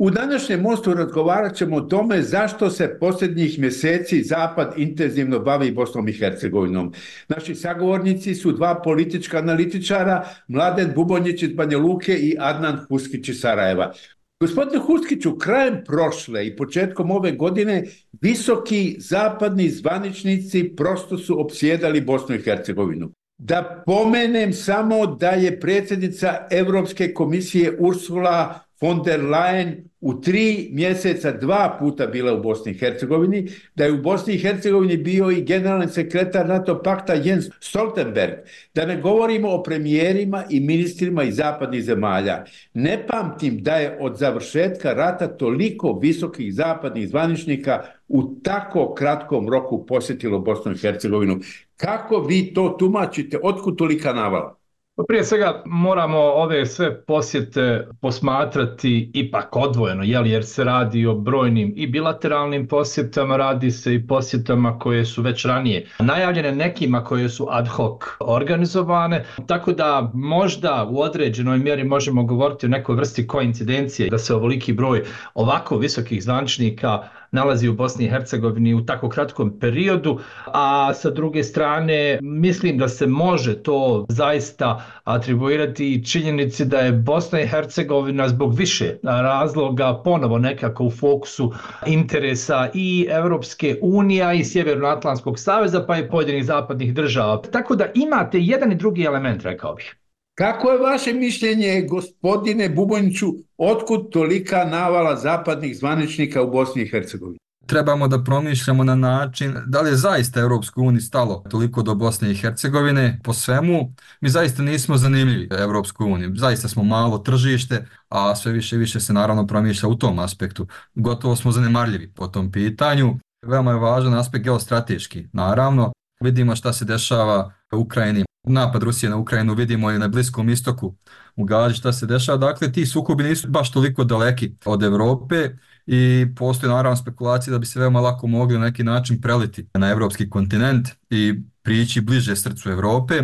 U današnjem mostu razgovarat ćemo o tome zašto se posljednjih mjeseci Zapad intenzivno bavi Bosnom i Hercegovinom. Naši sagovornici su dva politička analitičara, Mladen Bubonjić iz Banja Luke i Adnan Huskić iz Sarajeva. Gospodine Huskiću, krajem prošle i početkom ove godine visoki zapadni zvaničnici prosto su opsjedali Bosnu i Hercegovinu. Da pomenem samo da je predsjednica Evropske komisije Ursula von der Leyen u tri mjeseca dva puta bila u Bosni i Hercegovini, da je u Bosni i Hercegovini bio i generalni sekretar NATO pakta Jens Stoltenberg, da ne govorimo o premijerima i ministrima iz zapadnih zemalja. Ne pamtim da je od završetka rata toliko visokih zapadnih zvaničnika u tako kratkom roku posjetilo Bosnu i Hercegovinu. Kako vi to tumačite? Otkud tolika navala? Pa prije svega moramo ove sve posjete posmatrati ipak odvojeno, jel, jer se radi o brojnim i bilateralnim posjetama, radi se i posjetama koje su već ranije najavljene nekima koje su ad hoc organizovane, tako da možda u određenoj mjeri možemo govoriti o nekoj vrsti koincidencije da se ovoliki broj ovako visokih zvančnika nalazi u Bosni i Hercegovini u tako kratkom periodu, a sa druge strane mislim da se može to zaista atribuirati i činjenici da je Bosna i Hercegovina zbog više razloga ponovo nekako u fokusu interesa i Evropske unije i Sjevernoatlantskog saveza pa i pojedinih zapadnih država. Tako da imate jedan i drugi element, rekao bih. Kako je vaše mišljenje, gospodine Bubonjiću, otkud tolika navala zapadnih zvaničnika u Bosni i Hercegovini? Trebamo da promišljamo na način da li je zaista Evropskoj uniji stalo toliko do Bosne i Hercegovine po svemu. Mi zaista nismo zanimljivi Evropskoj uniji. Zaista smo malo tržište, a sve više i više se naravno promišlja u tom aspektu. Gotovo smo zanemarljivi po tom pitanju. Veoma je važan aspekt geostrateški. Naravno, vidimo šta se dešava u Ukrajini napad Rusije na Ukrajinu vidimo i na Bliskom istoku u Gazi šta se dešava. Dakle, ti sukobi nisu baš toliko daleki od Evrope i postoje naravno spekulacije da bi se veoma lako mogli na neki način preliti na evropski kontinent i prijeći bliže srcu Evrope.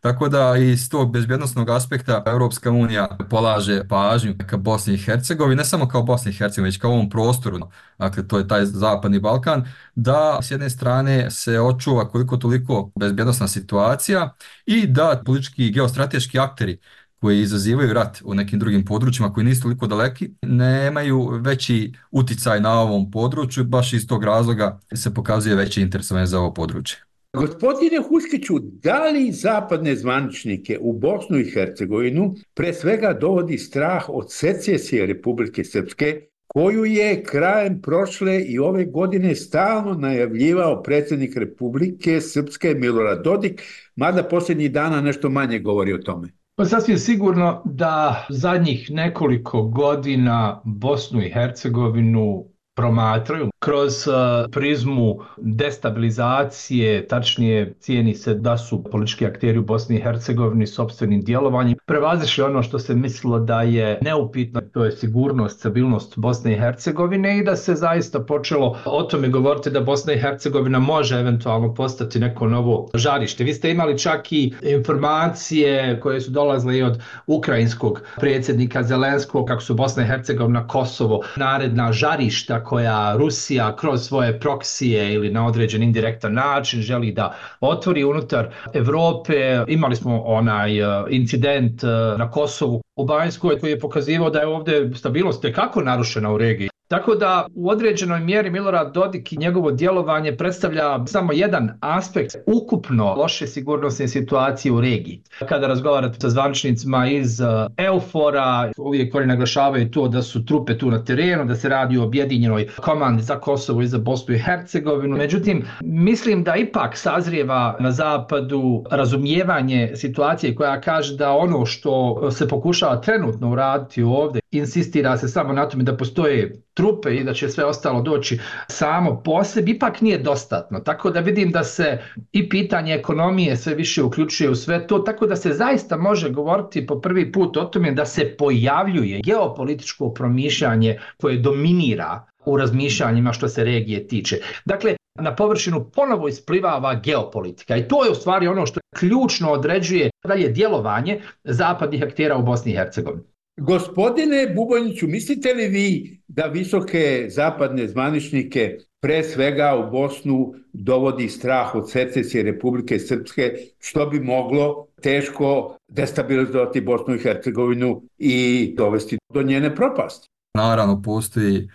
Tako da iz tog bezbjednostnog aspekta Evropska unija polaže pažnju ka Bosni i Hercegovini, ne samo kao Bosni i Hercegovini, već kao ovom prostoru, dakle to je taj zapadni Balkan, da s jedne strane se očuva koliko toliko bezbjednostna situacija i da politički i geostrateški akteri koji izazivaju rat u nekim drugim područjima koji nisu toliko daleki, nemaju veći uticaj na ovom području, baš iz tog razloga se pokazuje veće interesovanje za ovo područje. Gospodine Huskiću, da li zapadne zvaničnike u Bosnu i Hercegovinu pre svega dovodi strah od secesije Republike Srpske, koju je krajem prošle i ove godine stalno najavljivao predsjednik Republike Srpske Milorad Dodik, mada posljednjih dana nešto manje govori o tome? Pa sasvim sigurno da zadnjih nekoliko godina Bosnu i Hercegovinu promatraju kroz e, prizmu destabilizacije, tačnije cijeni se da su politički akteri u Bosni i Hercegovini sobstvenim djelovanjem prevazišli ono što se mislilo da je neupitno, to je sigurnost, stabilnost Bosne i Hercegovine i da se zaista počelo o tome govoriti da Bosna i Hercegovina može eventualno postati neko novo žarište. Vi ste imali čak i informacije koje su dolazle i od ukrajinskog predsjednika Zelenskog kako su Bosna i Hercegovina Kosovo naredna žarišta koja Rusija kroz svoje proksije ili na određen indirektan način želi da otvori unutar Evrope. Imali smo onaj e, incident e, na Kosovu u Banjskoj koji je pokazivao da je ovdje stabilnost tekako narušena u regiji. Tako da u određenoj mjeri Milorad Dodik i njegovo djelovanje predstavlja samo jedan aspekt ukupno loše sigurnosne situacije u regiji. Kada razgovarate sa zvaničnicima iz e, Eufora, uvijek oni naglašavaju to da su trupe tu na terenu, da se radi o objedinjenoj komandi za Kosovo i za Bosnu i Hercegovinu. Međutim, mislim da ipak sazrijeva na zapadu razumijevanje situacije koja kaže da ono što se pokušava trenutno uraditi ovdje, insistira se samo na tome da postoje trupe i da će sve ostalo doći samo po sebi, ipak nije dostatno. Tako da vidim da se i pitanje ekonomije sve više uključuje u sve to, tako da se zaista može govoriti po prvi put o tome da se pojavljuje geopolitičko promišljanje koje dominira u razmišljanjima što se regije tiče. Dakle, na površinu ponovo isplivava geopolitika i to je u stvari ono što ključno određuje dalje djelovanje zapadnih aktera u Bosni i Hercegovini. Gospodine Buboniću, mislite li vi da visoke zapadne zvaničnike pre svega u Bosnu dovodi strah od secesije Republike Srpske, što bi moglo teško destabilizovati Bosnu i Hercegovinu i dovesti do njene propasti? Naravno, postoji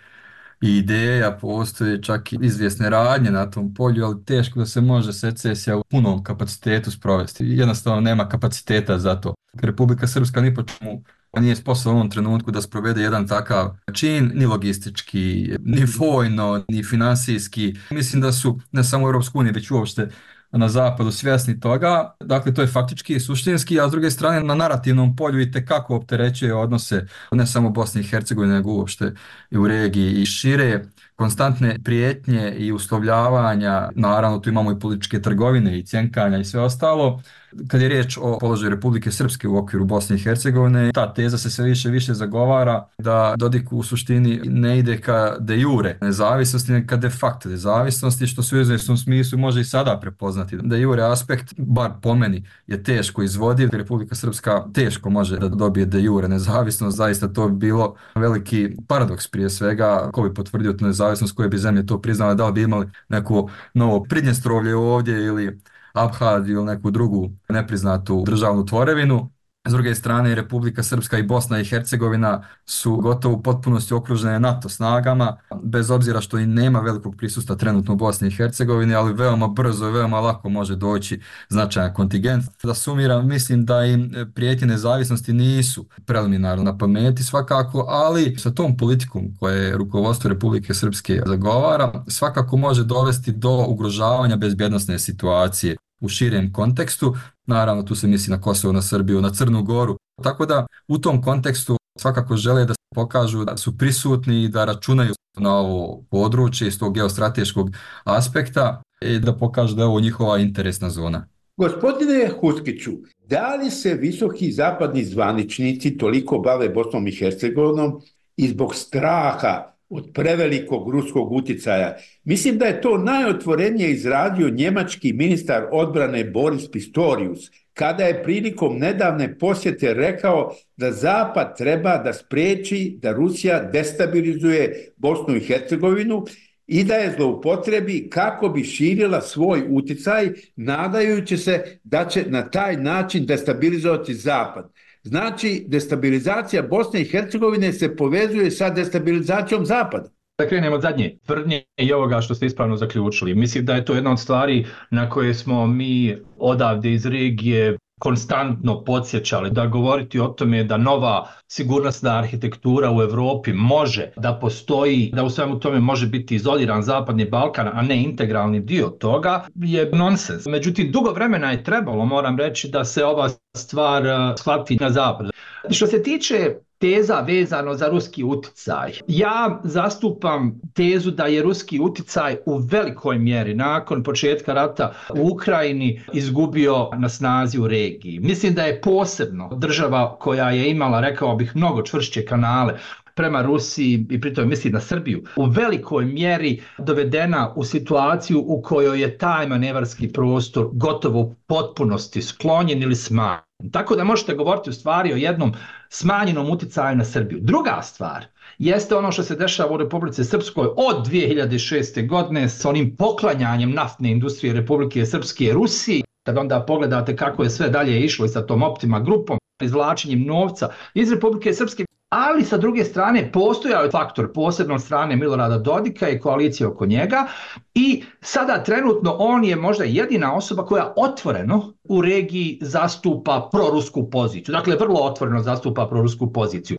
i ideja, postoje čak i izvjesne radnje na tom polju, ali teško da se može secesija u punom kapacitetu sprovesti. Jednostavno nema kapaciteta za to. Republika Srpska ni po čemu nije sposoban u ovom trenutku da sprovede jedan takav čin, ni logistički, ni vojno, ni finansijski. Mislim da su ne samo u Europsku uniju, već uopšte na zapadu svjesni toga. Dakle, to je faktički i suštinski, a s druge strane na narativnom polju i tekako opterećuje odnose ne samo Bosne i Hercegovine, nego uopšte i u regiji i šire konstantne prijetnje i uslovljavanja, naravno tu imamo i političke trgovine i cjenkanja i sve ostalo, kad je riječ o položaju Republike Srpske u okviru Bosne i Hercegovine, ta teza se sve više više zagovara da Dodik u suštini ne ide ka de jure nezavisnosti, nego ka de facto nezavisnosti, što se u izvjesnom smislu može i sada prepoznati. De jure aspekt, bar po meni, je teško izvodiv. Republika Srpska teško može da dobije de jure nezavisnost. Zaista to bi bilo veliki paradoks prije svega. Ko bi potvrdio tu nezavisnost, koje bi zemlje to priznale, da li bi imali neko novo pridnjestrovlje ovdje ili Abhaziju ili neku drugu nepriznatu državnu tvorevinu. S druge strane, Republika Srpska i Bosna i Hercegovina su gotovo u potpunosti okružene NATO snagama, bez obzira što i nema velikog prisusta trenutno u Bosni i Hercegovini, ali veoma brzo i veoma lako može doći značajan kontingent. Da sumiram, mislim da im prijetje nezavisnosti nisu preliminarno na pameti svakako, ali sa tom politikom koje je rukovodstvo Republike Srpske zagovara, svakako može dovesti do ugrožavanja bezbjednostne situacije u širem kontekstu. Naravno, tu se misli na Kosovo, na Srbiju, na Crnu Goru. Tako da u tom kontekstu svakako žele da se pokažu da su prisutni i da računaju na ovo područje iz tog geostrateškog aspekta i da pokažu da je ovo njihova interesna zona. Gospodine Huskiću, Da li se visoki zapadni zvaničnici toliko bave Bosnom i Hercegovinom i zbog straha od prevelikog ruskog uticaja. Mislim da je to najotvorenije izradio njemački ministar odbrane Boris Pistorius, kada je prilikom nedavne posjete rekao da Zapad treba da spreči da Rusija destabilizuje Bosnu i Hercegovinu i da je zloupotrebi kako bi širila svoj uticaj, nadajući se da će na taj način destabilizovati Zapad. Znači, destabilizacija Bosne i Hercegovine se povezuje sa destabilizacijom Zapada. Da krenemo od zadnje tvrdnje i ovoga što ste ispravno zaključili. Mislim da je to jedna od stvari na koje smo mi odavde iz regije konstantno podsjećali da govoriti o tome da nova sigurnosna arhitektura u Evropi može da postoji, da u svemu tome može biti izoliran zapadni Balkan, a ne integralni dio toga, je nonsens. Međutim, dugo vremena je trebalo, moram reći, da se ova stvar eh, shvati na zapadu. Što se tiče teza vezano za ruski uticaj. Ja zastupam tezu da je ruski uticaj u velikoj mjeri nakon početka rata u Ukrajini izgubio na snazi u regiji. Mislim da je posebno država koja je imala, rekao bih, mnogo čvršće kanale prema Rusiji i pritom misli na Srbiju, u velikoj mjeri dovedena u situaciju u kojoj je taj manevarski prostor gotovo u potpunosti sklonjen ili smanjen. Tako da možete govoriti u stvari o jednom smanjenom uticaju na Srbiju. Druga stvar jeste ono što se dešava u Republike Srpskoj od 2006. godine s onim poklanjanjem naftne industrije Republike Srpske Rusiji. Kad onda pogledate kako je sve dalje išlo i sa tom Optima grupom, izvlačenjem novca iz Republike Srpske, ali sa druge strane postojao je faktor posebno od strane Milorada Dodika i koalicije oko njega i sada trenutno on je možda jedina osoba koja otvoreno u regiji zastupa prorusku poziciju. Dakle, vrlo otvoreno zastupa prorusku poziciju.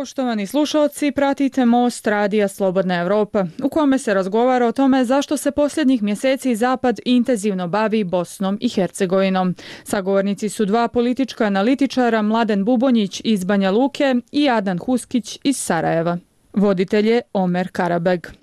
Poštovani slušalci, pratite Most Radija Slobodna Evropa, u kome se razgovara o tome zašto se posljednjih mjeseci Zapad intenzivno bavi Bosnom i Hercegovinom. Sagovornici su dva politička analitičara, Mladen Bubonjić iz Banja Luke i Adan Huskić iz Sarajeva. Voditelj je Omer Karabeg.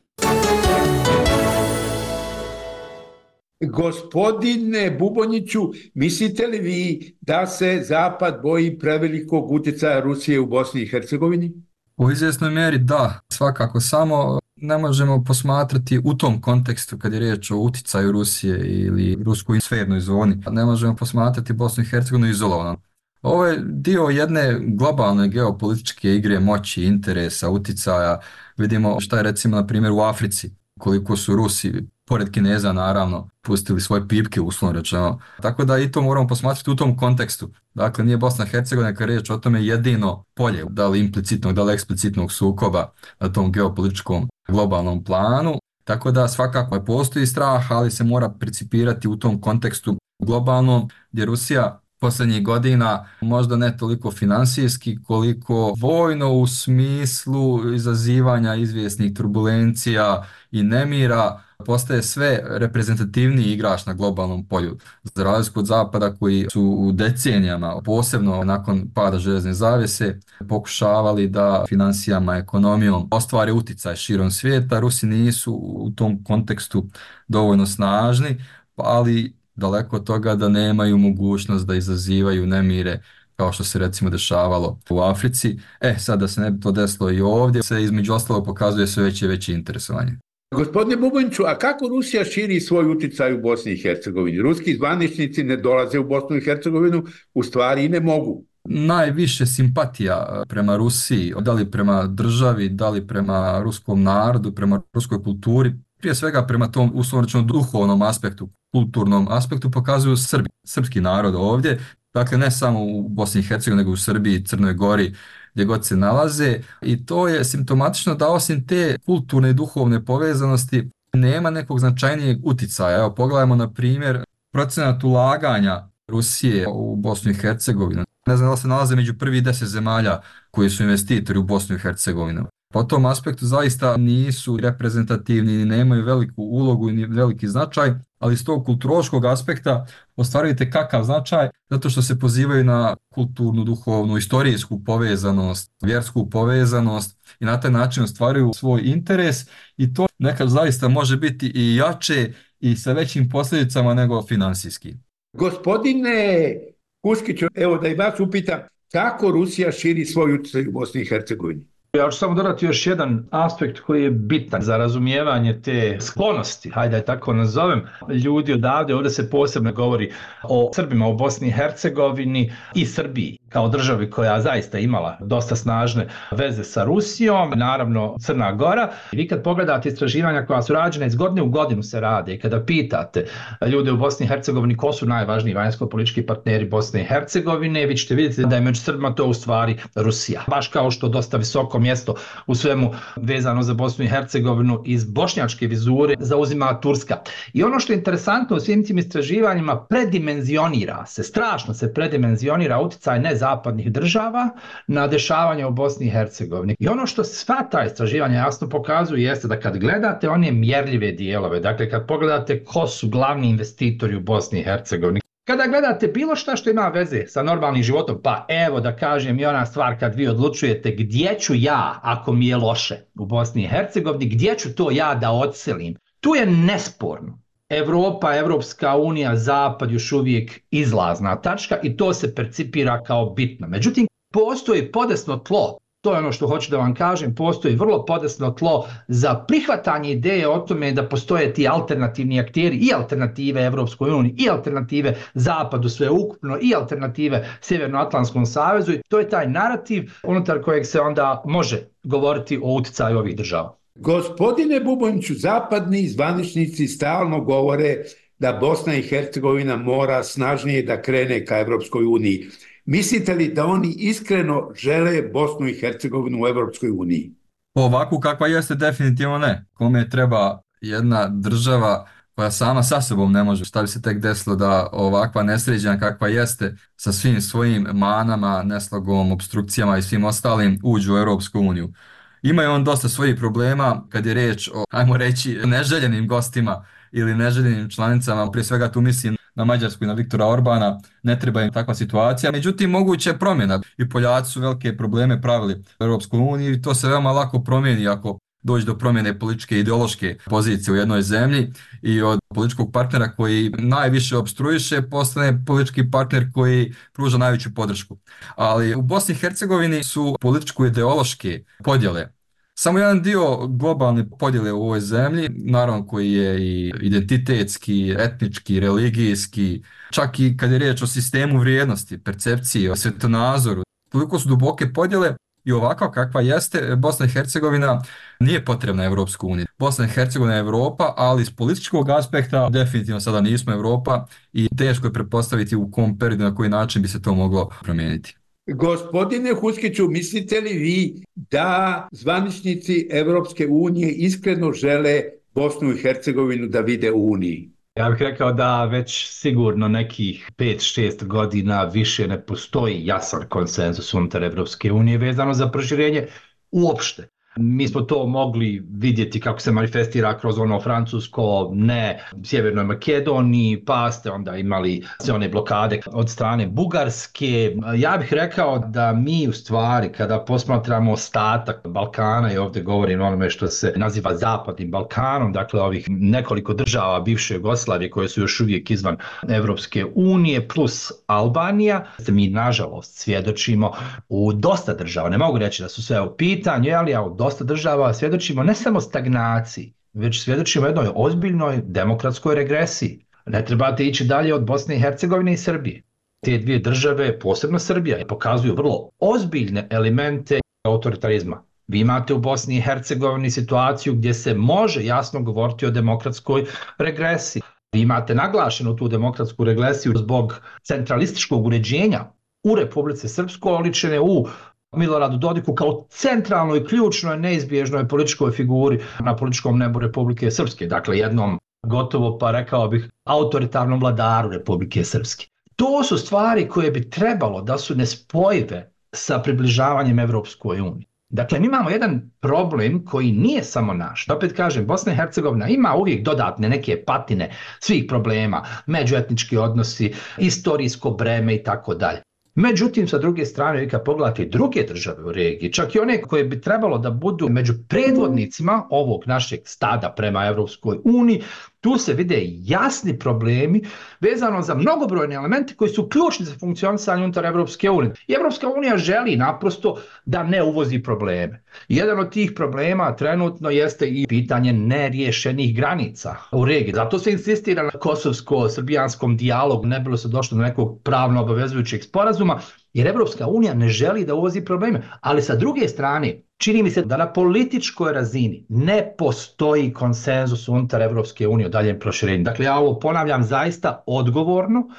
Gospodine Bubonjiću, mislite li vi da se Zapad boji prevelikog utjecaja Rusije u Bosni i Hercegovini? U izvjesnoj mjeri da, svakako samo ne možemo posmatrati u tom kontekstu kad je riječ o uticaju Rusije ili ruskoj sfernoj zoni, ne možemo posmatrati Bosnu i Hercegovinu izolovano. Ovo je dio jedne globalne geopolitičke igre moći, interesa, uticaja. Vidimo šta je recimo na primjer u Africi, koliko su Rusi pored Kineza naravno, pustili svoje pipke uslovno rečeno. Tako da i to moramo posmatrati u tom kontekstu. Dakle, nije Bosna i Hercegovina kada riječ o tome jedino polje, da li implicitnog, da li eksplicitnog sukoba na tom geopolitičkom globalnom planu. Tako da svakako postoji strah, ali se mora principirati u tom kontekstu globalno, gdje Rusija posljednjih godina možda ne toliko finansijski koliko vojno u smislu izazivanja izvjesnih turbulencija i nemira postaje sve reprezentativni igrač na globalnom polju. Za razliku od zapada koji su u decenijama, posebno nakon pada železne zavese, pokušavali da financijama, ekonomijom ostvare uticaj širom svijeta, Rusi nisu u tom kontekstu dovoljno snažni, ali daleko od toga da nemaju mogućnost da izazivaju nemire kao što se recimo dešavalo u Africi. E, sad da se ne bi to desilo i ovdje, se između ostalo pokazuje sve veće i veće interesovanje. Gospodine Bubonjiću, a kako Rusija širi svoj uticaj u Bosni i Hercegovini? Ruski zvaničnici ne dolaze u Bosnu i Hercegovinu, u stvari i ne mogu. Najviše simpatija e, prema Rusiji, da li prema državi, da li prema ruskom narodu, prema ruskoj kulturi, prije svega prema tom uslovno duhovnom aspektu, kulturnom aspektu pokazuju Srbi, srpski narod ovdje, dakle ne samo u Bosni i Hercegovini, nego u Srbiji, Crnoj Gori, gdje god se nalaze i to je simptomatično da osim te kulturne i duhovne povezanosti nema nekog značajnijeg uticaja. Evo pogledajmo na primjer procenat ulaganja Rusije u Bosnu i Hercegovinu. Ne znam da se nalaze među prvi deset zemalja koji su investitori u Bosnu i Hercegovinu. Pa po tom aspektu zaista nisu reprezentativni nemaju veliku ulogu i veliki značaj, ali s tog kulturoškog aspekta ostvarujete kakav značaj, zato što se pozivaju na kulturnu, duhovnu, istorijsku povezanost, vjersku povezanost i na taj način ostvaruju svoj interes i to nekad zaista može biti i jače i sa većim posljedicama nego finansijski. Gospodine Kuskiću, evo da i vas upitam, kako Rusija širi svoj utjecaj u Bosni i Hercegovini? Ja ću samo dodati još jedan aspekt koji je bitan za razumijevanje te sklonosti, hajde da tako nazovem, ljudi odavde, ovdje se posebno govori o Srbima u Bosni i Hercegovini i Srbiji kao državi koja zaista imala dosta snažne veze sa Rusijom, naravno Crna Gora. Vi kad pogledate istraživanja koja su rađene iz godine u godinu se rade i kada pitate ljude u Bosni i Hercegovini ko su najvažniji vanjsko-politički partneri Bosne i Hercegovine, vi ćete vidjeti da je među Srbima to u stvari Rusija. Baš kao što dosta visoko mjesto u svemu vezano za Bosnu i Hercegovinu iz bošnjačke vizure zauzima Turska. I ono što je interesantno u svim tim istraživanjima predimenzionira se, strašno se predimenzionira uticaj ne zapadnih država na dešavanje u Bosni i Hercegovini. I ono što sva ta istraživanja jasno pokazuju jeste da kad gledate one mjerljive dijelove, dakle kad pogledate ko su glavni investitori u Bosni i Hercegovini, kada gledate bilo šta što ima veze sa normalnim životom, pa evo da kažem i ona stvar kad vi odlučujete gdje ću ja, ako mi je loše u Bosni i Hercegovini, gdje ću to ja da odselim, tu je nesporno Evropa, Evropska unija, Zapad još uvijek izlazna tačka i to se percipira kao bitno. Međutim, postoji podesno tlo, to je ono što hoću da vam kažem, postoji vrlo podesno tlo za prihvatanje ideje o tome da postoje ti alternativni akteri i alternative Evropskoj uniji i alternative Zapadu sve ukupno i alternative Sjevernoatlantskom savezu i to je taj narativ unutar kojeg se onda može govoriti o utjecaju ovih država. Gospodine Bubonjiću, zapadni zvaničnici stalno govore da Bosna i Hercegovina mora snažnije da krene ka Evropskoj uniji. Mislite li da oni iskreno žele Bosnu i Hercegovinu u Evropskoj uniji? Ovako kakva jeste, definitivno ne. Kome treba jedna država koja sama sa sobom ne može, šta bi se tek desilo da ovakva nesređena kakva jeste sa svim svojim manama, neslogom, obstrukcijama i svim ostalim uđu u Europsku uniju. Ima je on dosta svojih problema kad je reč o, ajmo reći, neželjenim gostima ili neželjenim članicama, prije svega tu mislim na Mađarsku i na Viktora Orbana, ne treba im takva situacija. Međutim, moguće je promjena i Poljaci su velike probleme pravili u Europskoj uniji i to se veoma lako promijeni ako doći do promjene političke i ideološke pozicije u jednoj zemlji i od političkog partnera koji najviše obstruiše postane politički partner koji pruža najveću podršku. Ali u Bosni i Hercegovini su političko-ideološke podjele samo jedan dio globalne podjele u ovoj zemlji, naravno koji je i identitetski, etnički, religijski, čak i kad je riječ o sistemu vrijednosti, percepciji, o svetonazoru, toliko su duboke podjele i ovako kakva jeste, e, Bosna i Hercegovina nije potrebna Evropsku uniju. Bosna i Hercegovina je Evropa, ali iz političkog aspekta definitivno sada nismo Evropa i teško je prepostaviti u kom periodu na koji način bi se to moglo promijeniti. Gospodine Huskiću, mislite li vi da zvaničnici Evropske unije iskreno žele Bosnu i Hercegovinu da vide u Uniji? Ja bih rekao da već sigurno nekih 5-6 godina više ne postoji jasan konsenzus unutar Evropske unije vezano za proširenje uopšte. Mi smo to mogli vidjeti kako se manifestira kroz ono francusko, ne, Sjevernoj Makedoniji, pa ste onda imali sve one blokade od strane Bugarske. Ja bih rekao da mi u stvari, kada posmatramo ostatak Balkana, i ovdje govorim onome što se naziva Zapadnim Balkanom, dakle ovih nekoliko država bivše Jugoslavije koje su još uvijek izvan Evropske unije, plus Albanija, mi nažalost svjedočimo u dosta država, ne mogu reći da su sve u pitanju, ali ja u dosta država svjedočimo ne samo stagnaciji, već svjedočimo jednoj ozbiljnoj demokratskoj regresiji. Ne trebate ići dalje od Bosne i Hercegovine i Srbije. Te dvije države, posebno Srbija, pokazuju vrlo ozbiljne elemente autoritarizma. Vi imate u Bosni i Hercegovini situaciju gdje se može jasno govoriti o demokratskoj regresiji. Vi imate naglašenu tu demokratsku regresiju zbog centralističkog uređenja u Republice Srpsko, oličene u Miloradu Dodiku kao centralnoj, ključnoj, neizbježnoj političkoj figuri na političkom nebu Republike Srpske. Dakle, jednom gotovo, pa rekao bih, autoritarnom vladaru Republike Srpske. To su stvari koje bi trebalo da su nespojive sa približavanjem Evropskoj uniji. Dakle, mi imamo jedan problem koji nije samo naš. Opet kažem, Bosna i Hercegovina ima uvijek dodatne neke patine svih problema, međuetnički odnosi, istorijsko breme i tako dalje. Međutim, sa druge strane, vi kad pogledate druge države u regiji, čak i one koje bi trebalo da budu među predvodnicima ovog našeg stada prema Evropskoj uniji, tu se vide jasni problemi vezano za mnogobrojne elemente koji su ključni za funkcionisanje unutar Evropske unije. I Evropska unija želi naprosto da ne uvozi probleme. Jedan od tih problema trenutno jeste i pitanje neriješenih granica u regiji. Zato se insistira na kosovsko-srbijanskom dijalogu, ne bilo se došlo do nekog pravno obavezujućeg sporazuma, jer Evropska unija ne želi da uvozi probleme. Ali sa druge strane, čini mi se da na političkoj razini ne postoji konsenzus unutar Evropske unije o daljem proširenju. Dakle, ja ovo ponavljam zaista odgovorno,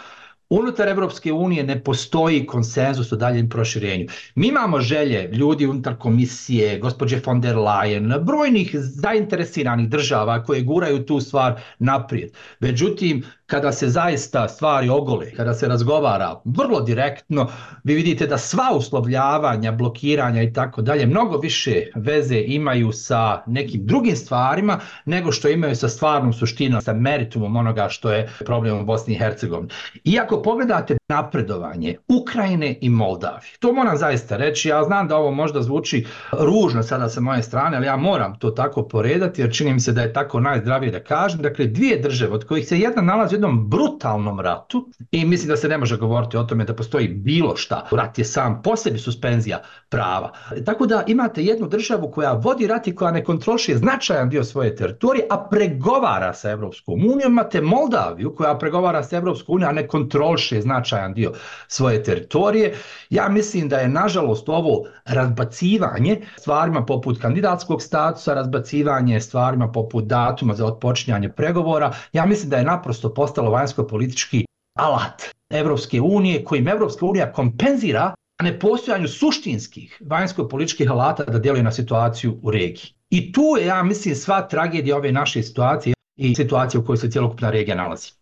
Unutar Evropske unije ne postoji konsenzus o daljem proširenju. Mi imamo želje ljudi unutar komisije, gospođe von der Leyen, brojnih zainteresiranih država koje guraju tu stvar naprijed. Međutim, kada se zaista stvari ogole, kada se razgovara vrlo direktno, vi vidite da sva uslovljavanja, blokiranja i tako dalje mnogo više veze imaju sa nekim drugim stvarima nego što imaju sa stvarnom suštinom, sa meritumom onoga što je problem u Bosni i Hercegovini. Iako pogledate napredovanje Ukrajine i Moldavije, to moram zaista reći, ja znam da ovo možda zvuči ružno sada sa moje strane, ali ja moram to tako poredati jer čini mi se da je tako najzdravije da kažem. Dakle, dvije države od kojih se jedna nalazi u jednom brutalnom ratu i mislim da se ne može govoriti o tome da postoji bilo šta. Rat je sam po sebi suspenzija prava. Tako da imate jednu državu koja vodi rat i koja ne kontroliše značajan dio svoje teritorije, a pregovara sa Evropskom unijom. Imate Moldaviju koja pregovara sa Evropskom unijom, a ne kontroliše značajan dio svoje teritorije. Ja mislim da je nažalost ovo razbacivanje stvarima poput kandidatskog statusa, razbacivanje stvarima poput datuma za otpočinjanje pregovora. Ja mislim da je naprosto postalo vanjsko-politički alat Evropske unije kojim Evropska unija kompenzira nepostojanju suštinskih vanjsko-političkih alata da djeluje na situaciju u regiji. I tu je, ja mislim, sva tragedija ove naše situacije i situacije u kojoj se cijelokupna regija nalazi.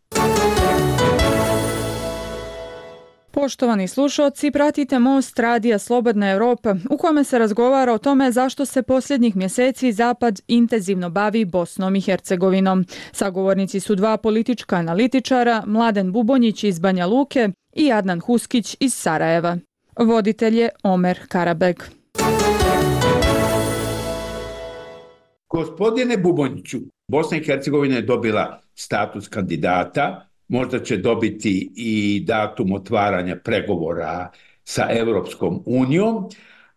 Poštovani slušalci, pratite Most Radija Slobodna Evropa u kome se razgovara o tome zašto se posljednjih mjeseci Zapad intenzivno bavi Bosnom i Hercegovinom. Sagovornici su dva politička analitičara, Mladen Bubonjić iz Banja Luke i Adnan Huskić iz Sarajeva. Voditelj je Omer Karabeg. Gospodine Bubonjiću, Bosna i Hercegovina je dobila status kandidata možda će dobiti i datum otvaranja pregovora sa Evropskom unijom,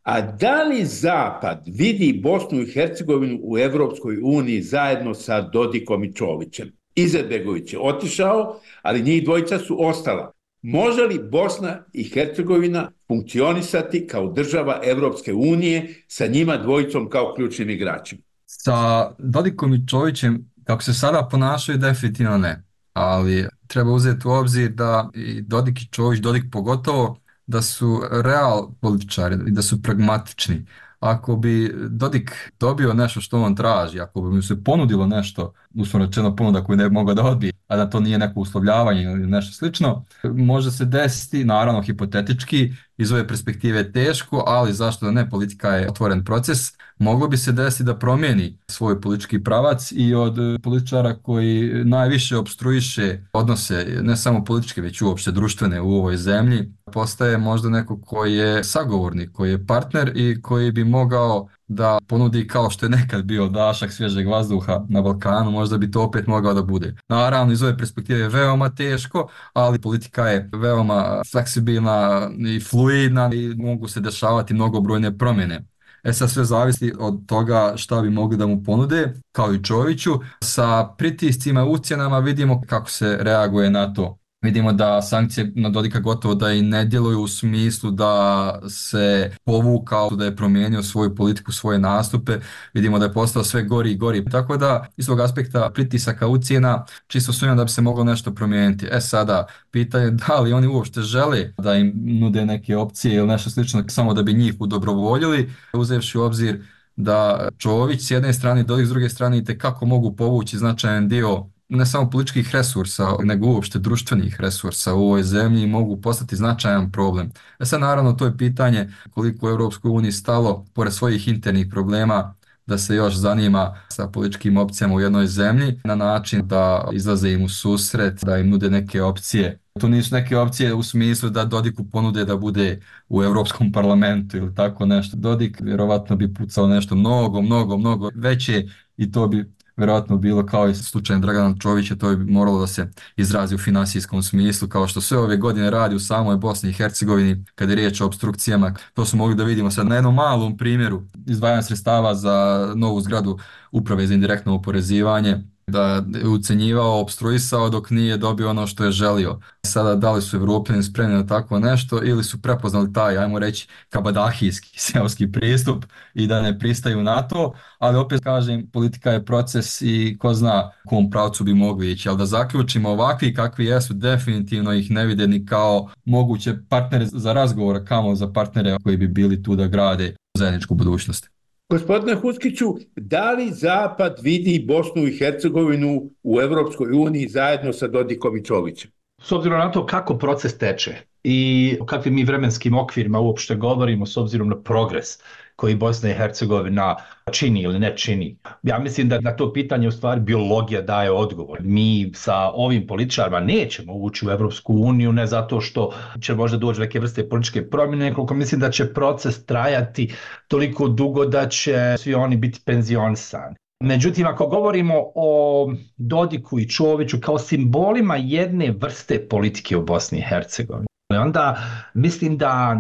a da li Zapad vidi Bosnu i Hercegovinu u Evropskoj uniji zajedno sa Dodikom i Čovićem? Izetbegović je otišao, ali njih dvojica su ostala. Može li Bosna i Hercegovina funkcionisati kao država Evropske unije sa njima dvojicom kao ključnim igračima? Sa Dodikom i Čovićem, kako se sada ponašaju, definitivno ne. Ali treba uzeti u obzir da i Dodik i Čović, Dodik pogotovo, da su real političari i da su pragmatični. Ako bi Dodik dobio nešto što on traži, ako bi mu se ponudilo nešto, uslovno rečeno ponuda koju ne bi mogao da odbije, a da to nije neko uslovljavanje ili nešto slično, može se desiti, naravno hipotetički, iz ove perspektive teško, ali zašto da ne, politika je otvoren proces, moglo bi se desiti da promijeni svoj politički pravac i od političara koji najviše obstruiše odnose, ne samo političke, već uopšte društvene u ovoj zemlji, postaje možda neko koji je sagovornik, koji je partner i koji bi mogao da ponudi kao što je nekad bio dašak svježeg vazduha na Balkanu, možda bi to opet mogao da bude. Naravno, iz ove perspektive je veoma teško, ali politika je veoma fleksibilna i fluidna i mogu se dešavati mnogobrojne promjene. E sad sve zavisi od toga šta bi mogli da mu ponude, kao i Čoviću. Sa pritiscima i ucjenama vidimo kako se reaguje na to. Vidimo da sankcije na Dodika gotovo da i ne djeluju u smislu da se povukao, da je promijenio svoju politiku, svoje nastupe. Vidimo da je postao sve gori i gori. Tako da, iz tog aspekta pritisaka ucijena, čisto sumnjam da bi se moglo nešto promijeniti. E sada, pitanje da li oni uopšte žele da im nude neke opcije ili nešto slično samo da bi njih udobrovoljili, uzevši u obzir da Čović s jedne strane, Dodik s druge strane i kako mogu povući značajan dio ne samo političkih resursa, nego uopšte društvenih resursa u ovoj zemlji mogu postati značajan problem. E sad naravno to je pitanje koliko u Europskoj uniji stalo, pored svojih internih problema, da se još zanima sa političkim opcijama u jednoj zemlji na način da izlaze im u susret, da im nude neke opcije. To nisu neke opcije u smislu da Dodiku ponude da bude u Europskom parlamentu ili tako nešto. Dodik vjerovatno bi pucao nešto mnogo, mnogo, mnogo veće i to bi vjerojatno bilo kao i slučaj Dragana Čovića, to je moralo da se izrazi u finansijskom smislu, kao što sve ove godine radi u samoj Bosni i Hercegovini, kada je riječ o obstrukcijama. To smo mogli da vidimo sad na jednom malom primjeru izdvajanja sredstava za novu zgradu uprave za indirektno oporezivanje, da je ucenjivao, obstruisao dok nije dobio ono što je želio. Sada da li su evropljani spremni na tako nešto ili su prepoznali taj, ajmo reći, kabadahijski seoski pristup i da ne pristaju na to, ali opet kažem, politika je proces i ko zna kom pravcu bi mogli ići, ali da zaključimo ovakvi kakvi jesu, definitivno ih ne vide ni kao moguće partnere za razgovor, kamo za partnere koji bi bili tu da grade zajedničku budućnost. Gospodine Huskiću, da li Zapad vidi Bosnu i Hercegovinu u Evropskoj uniji zajedno sa Dodikom i Čovićem? S obzirom na to kako proces teče i o kakvim mi vremenskim okvirima uopšte govorimo s obzirom na progres koji Bosna i Hercegovina čini ili ne čini. Ja mislim da na to pitanje u stvari biologija daje odgovor. Mi sa ovim političarima nećemo ući u Evropsku uniju, ne zato što će možda doći neke vrste političke promjene, koliko mislim da će proces trajati toliko dugo da će svi oni biti penzionisani. Međutim, ako govorimo o Dodiku i Čoviću kao simbolima jedne vrste politike u Bosni i Hercegovini, onda mislim da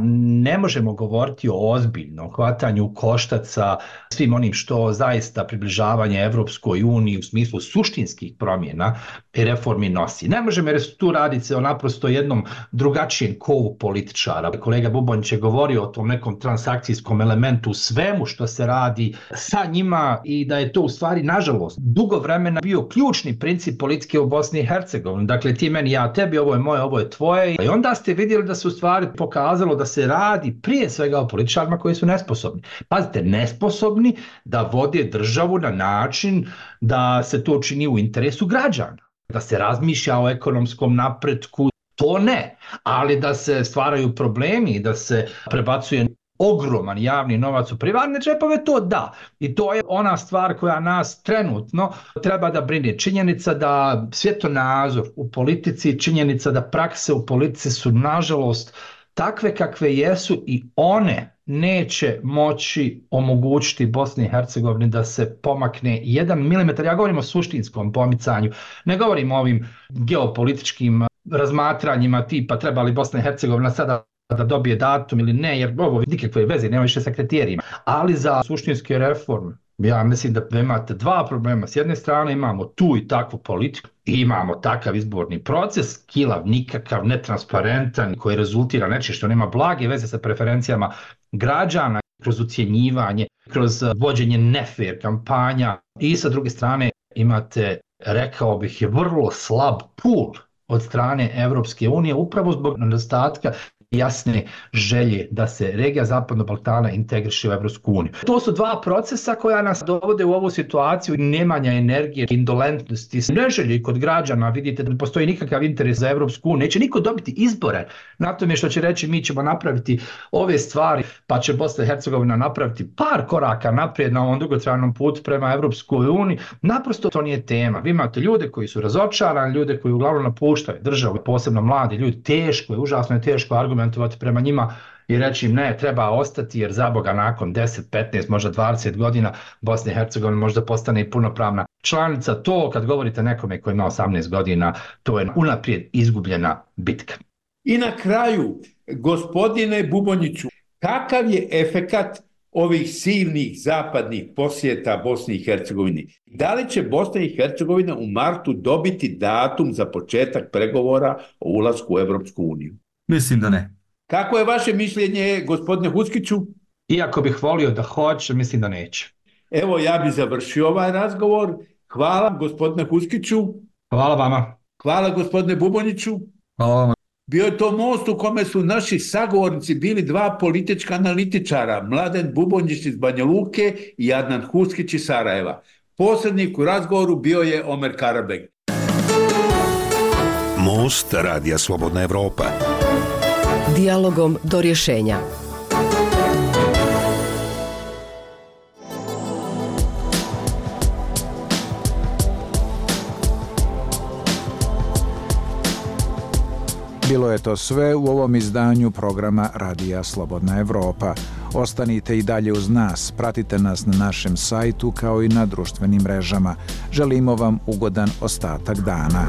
ne možemo govoriti o ozbiljnom hvatanju koštaca svim onim što zaista približavanje Evropskoj uniji u smislu suštinskih promjena i reformi nosi. Ne možemo jer tu radi se o naprosto jednom drugačijem kovu političara. Kolega Bubonić je govorio o tom nekom transakcijskom elementu svemu što se radi sa njima i da je to u stvari, nažalost, dugo vremena bio ključni princip politike u Bosni i Hercegovini. Dakle, ti meni, ja tebi, ovo je moje, ovo je tvoje. I onda ste vidjeli da se u stvari pokazalo da se radi prije svega o političarima koji su nesposobni. Pazite, nesposobni da vode državu na način da se to čini u interesu građana. Da se razmišlja o ekonomskom napretku, to ne, ali da se stvaraju problemi da se prebacuje ogroman javni novac u privatne džepove, to da. I to je ona stvar koja nas trenutno treba da brine. Činjenica da svjetonazor u politici, činjenica da prakse u politici su nažalost takve kakve jesu i one neće moći omogućiti Bosni i Hercegovini da se pomakne jedan milimetar. Ja govorim o suštinskom pomicanju, ne govorim o ovim geopolitičkim razmatranjima tipa treba li Bosna i Hercegovina sada da dobije datum ili ne, jer ovo nikakve veze nema više sa kriterijima. Ali za suštinske reforme, ja mislim da imate dva problema. S jedne strane imamo tu i takvu politiku, i imamo takav izborni proces, kilav, nikakav, netransparentan, koji rezultira nečije što nema blage veze sa preferencijama građana, kroz ucijenjivanje, kroz eh, vođenje nefer kampanja i sa druge strane imate, rekao bih, je vrlo slab pul od strane Evropske unije upravo zbog nedostatka jasne želje da se regija Zapadnog Balkana integriše u Evropsku uniju. To su dva procesa koja nas dovode u ovu situaciju nemanja energije, indolentnosti, neželje kod građana. Vidite da ne postoji nikakav interes za Evropsku uniju. Neće niko dobiti izbore na tome što će reći mi ćemo napraviti ove stvari, pa će Bosna i Hercegovina napraviti par koraka naprijed na ovom dugotrajnom putu prema Evropskoj uniji. Naprosto to nije tema. Vi imate ljude koji su razočarani, ljude koji uglavnom napuštaju državu, posebno mladi ljudi. Teško je, užasno je teško argument argumentovati prema njima i reći im ne, treba ostati jer za Boga nakon 10, 15, možda 20 godina Bosna i Hercegovina možda postane i punopravna članica. To kad govorite nekome koji ima 18 godina, to je unaprijed izgubljena bitka. I na kraju, gospodine Bubonjiću, kakav je efekat ovih silnih zapadnih posjeta Bosni i Hercegovini. Da li će Bosna i Hercegovina u martu dobiti datum za početak pregovora o ulasku u Evropsku uniju? Mislim da ne. Kako je vaše mišljenje, gospodine Huskiću? Iako bih volio da hoće, mislim da neće. Evo, ja bih završio ovaj razgovor. Hvala, gospodine Huskiću. Hvala vama. Hvala, gospodine Buboniću. Hvala vama. Bio je to most u kome su naši sagovornici bili dva politička analitičara, Mladen Bubonjić iz Banja Luke i Adnan Huskić iz Sarajeva. Posrednik u razgovoru bio je Omer Karabeg. Most Radija Slobodna Evropa. Dialogom do rješenja. Bilo je to sve u ovom izdanju programa Radija Slobodna Evropa. Ostanite i dalje uz nas, pratite nas na našem sajtu kao i na društvenim mrežama. Želimo vam ugodan ostatak dana.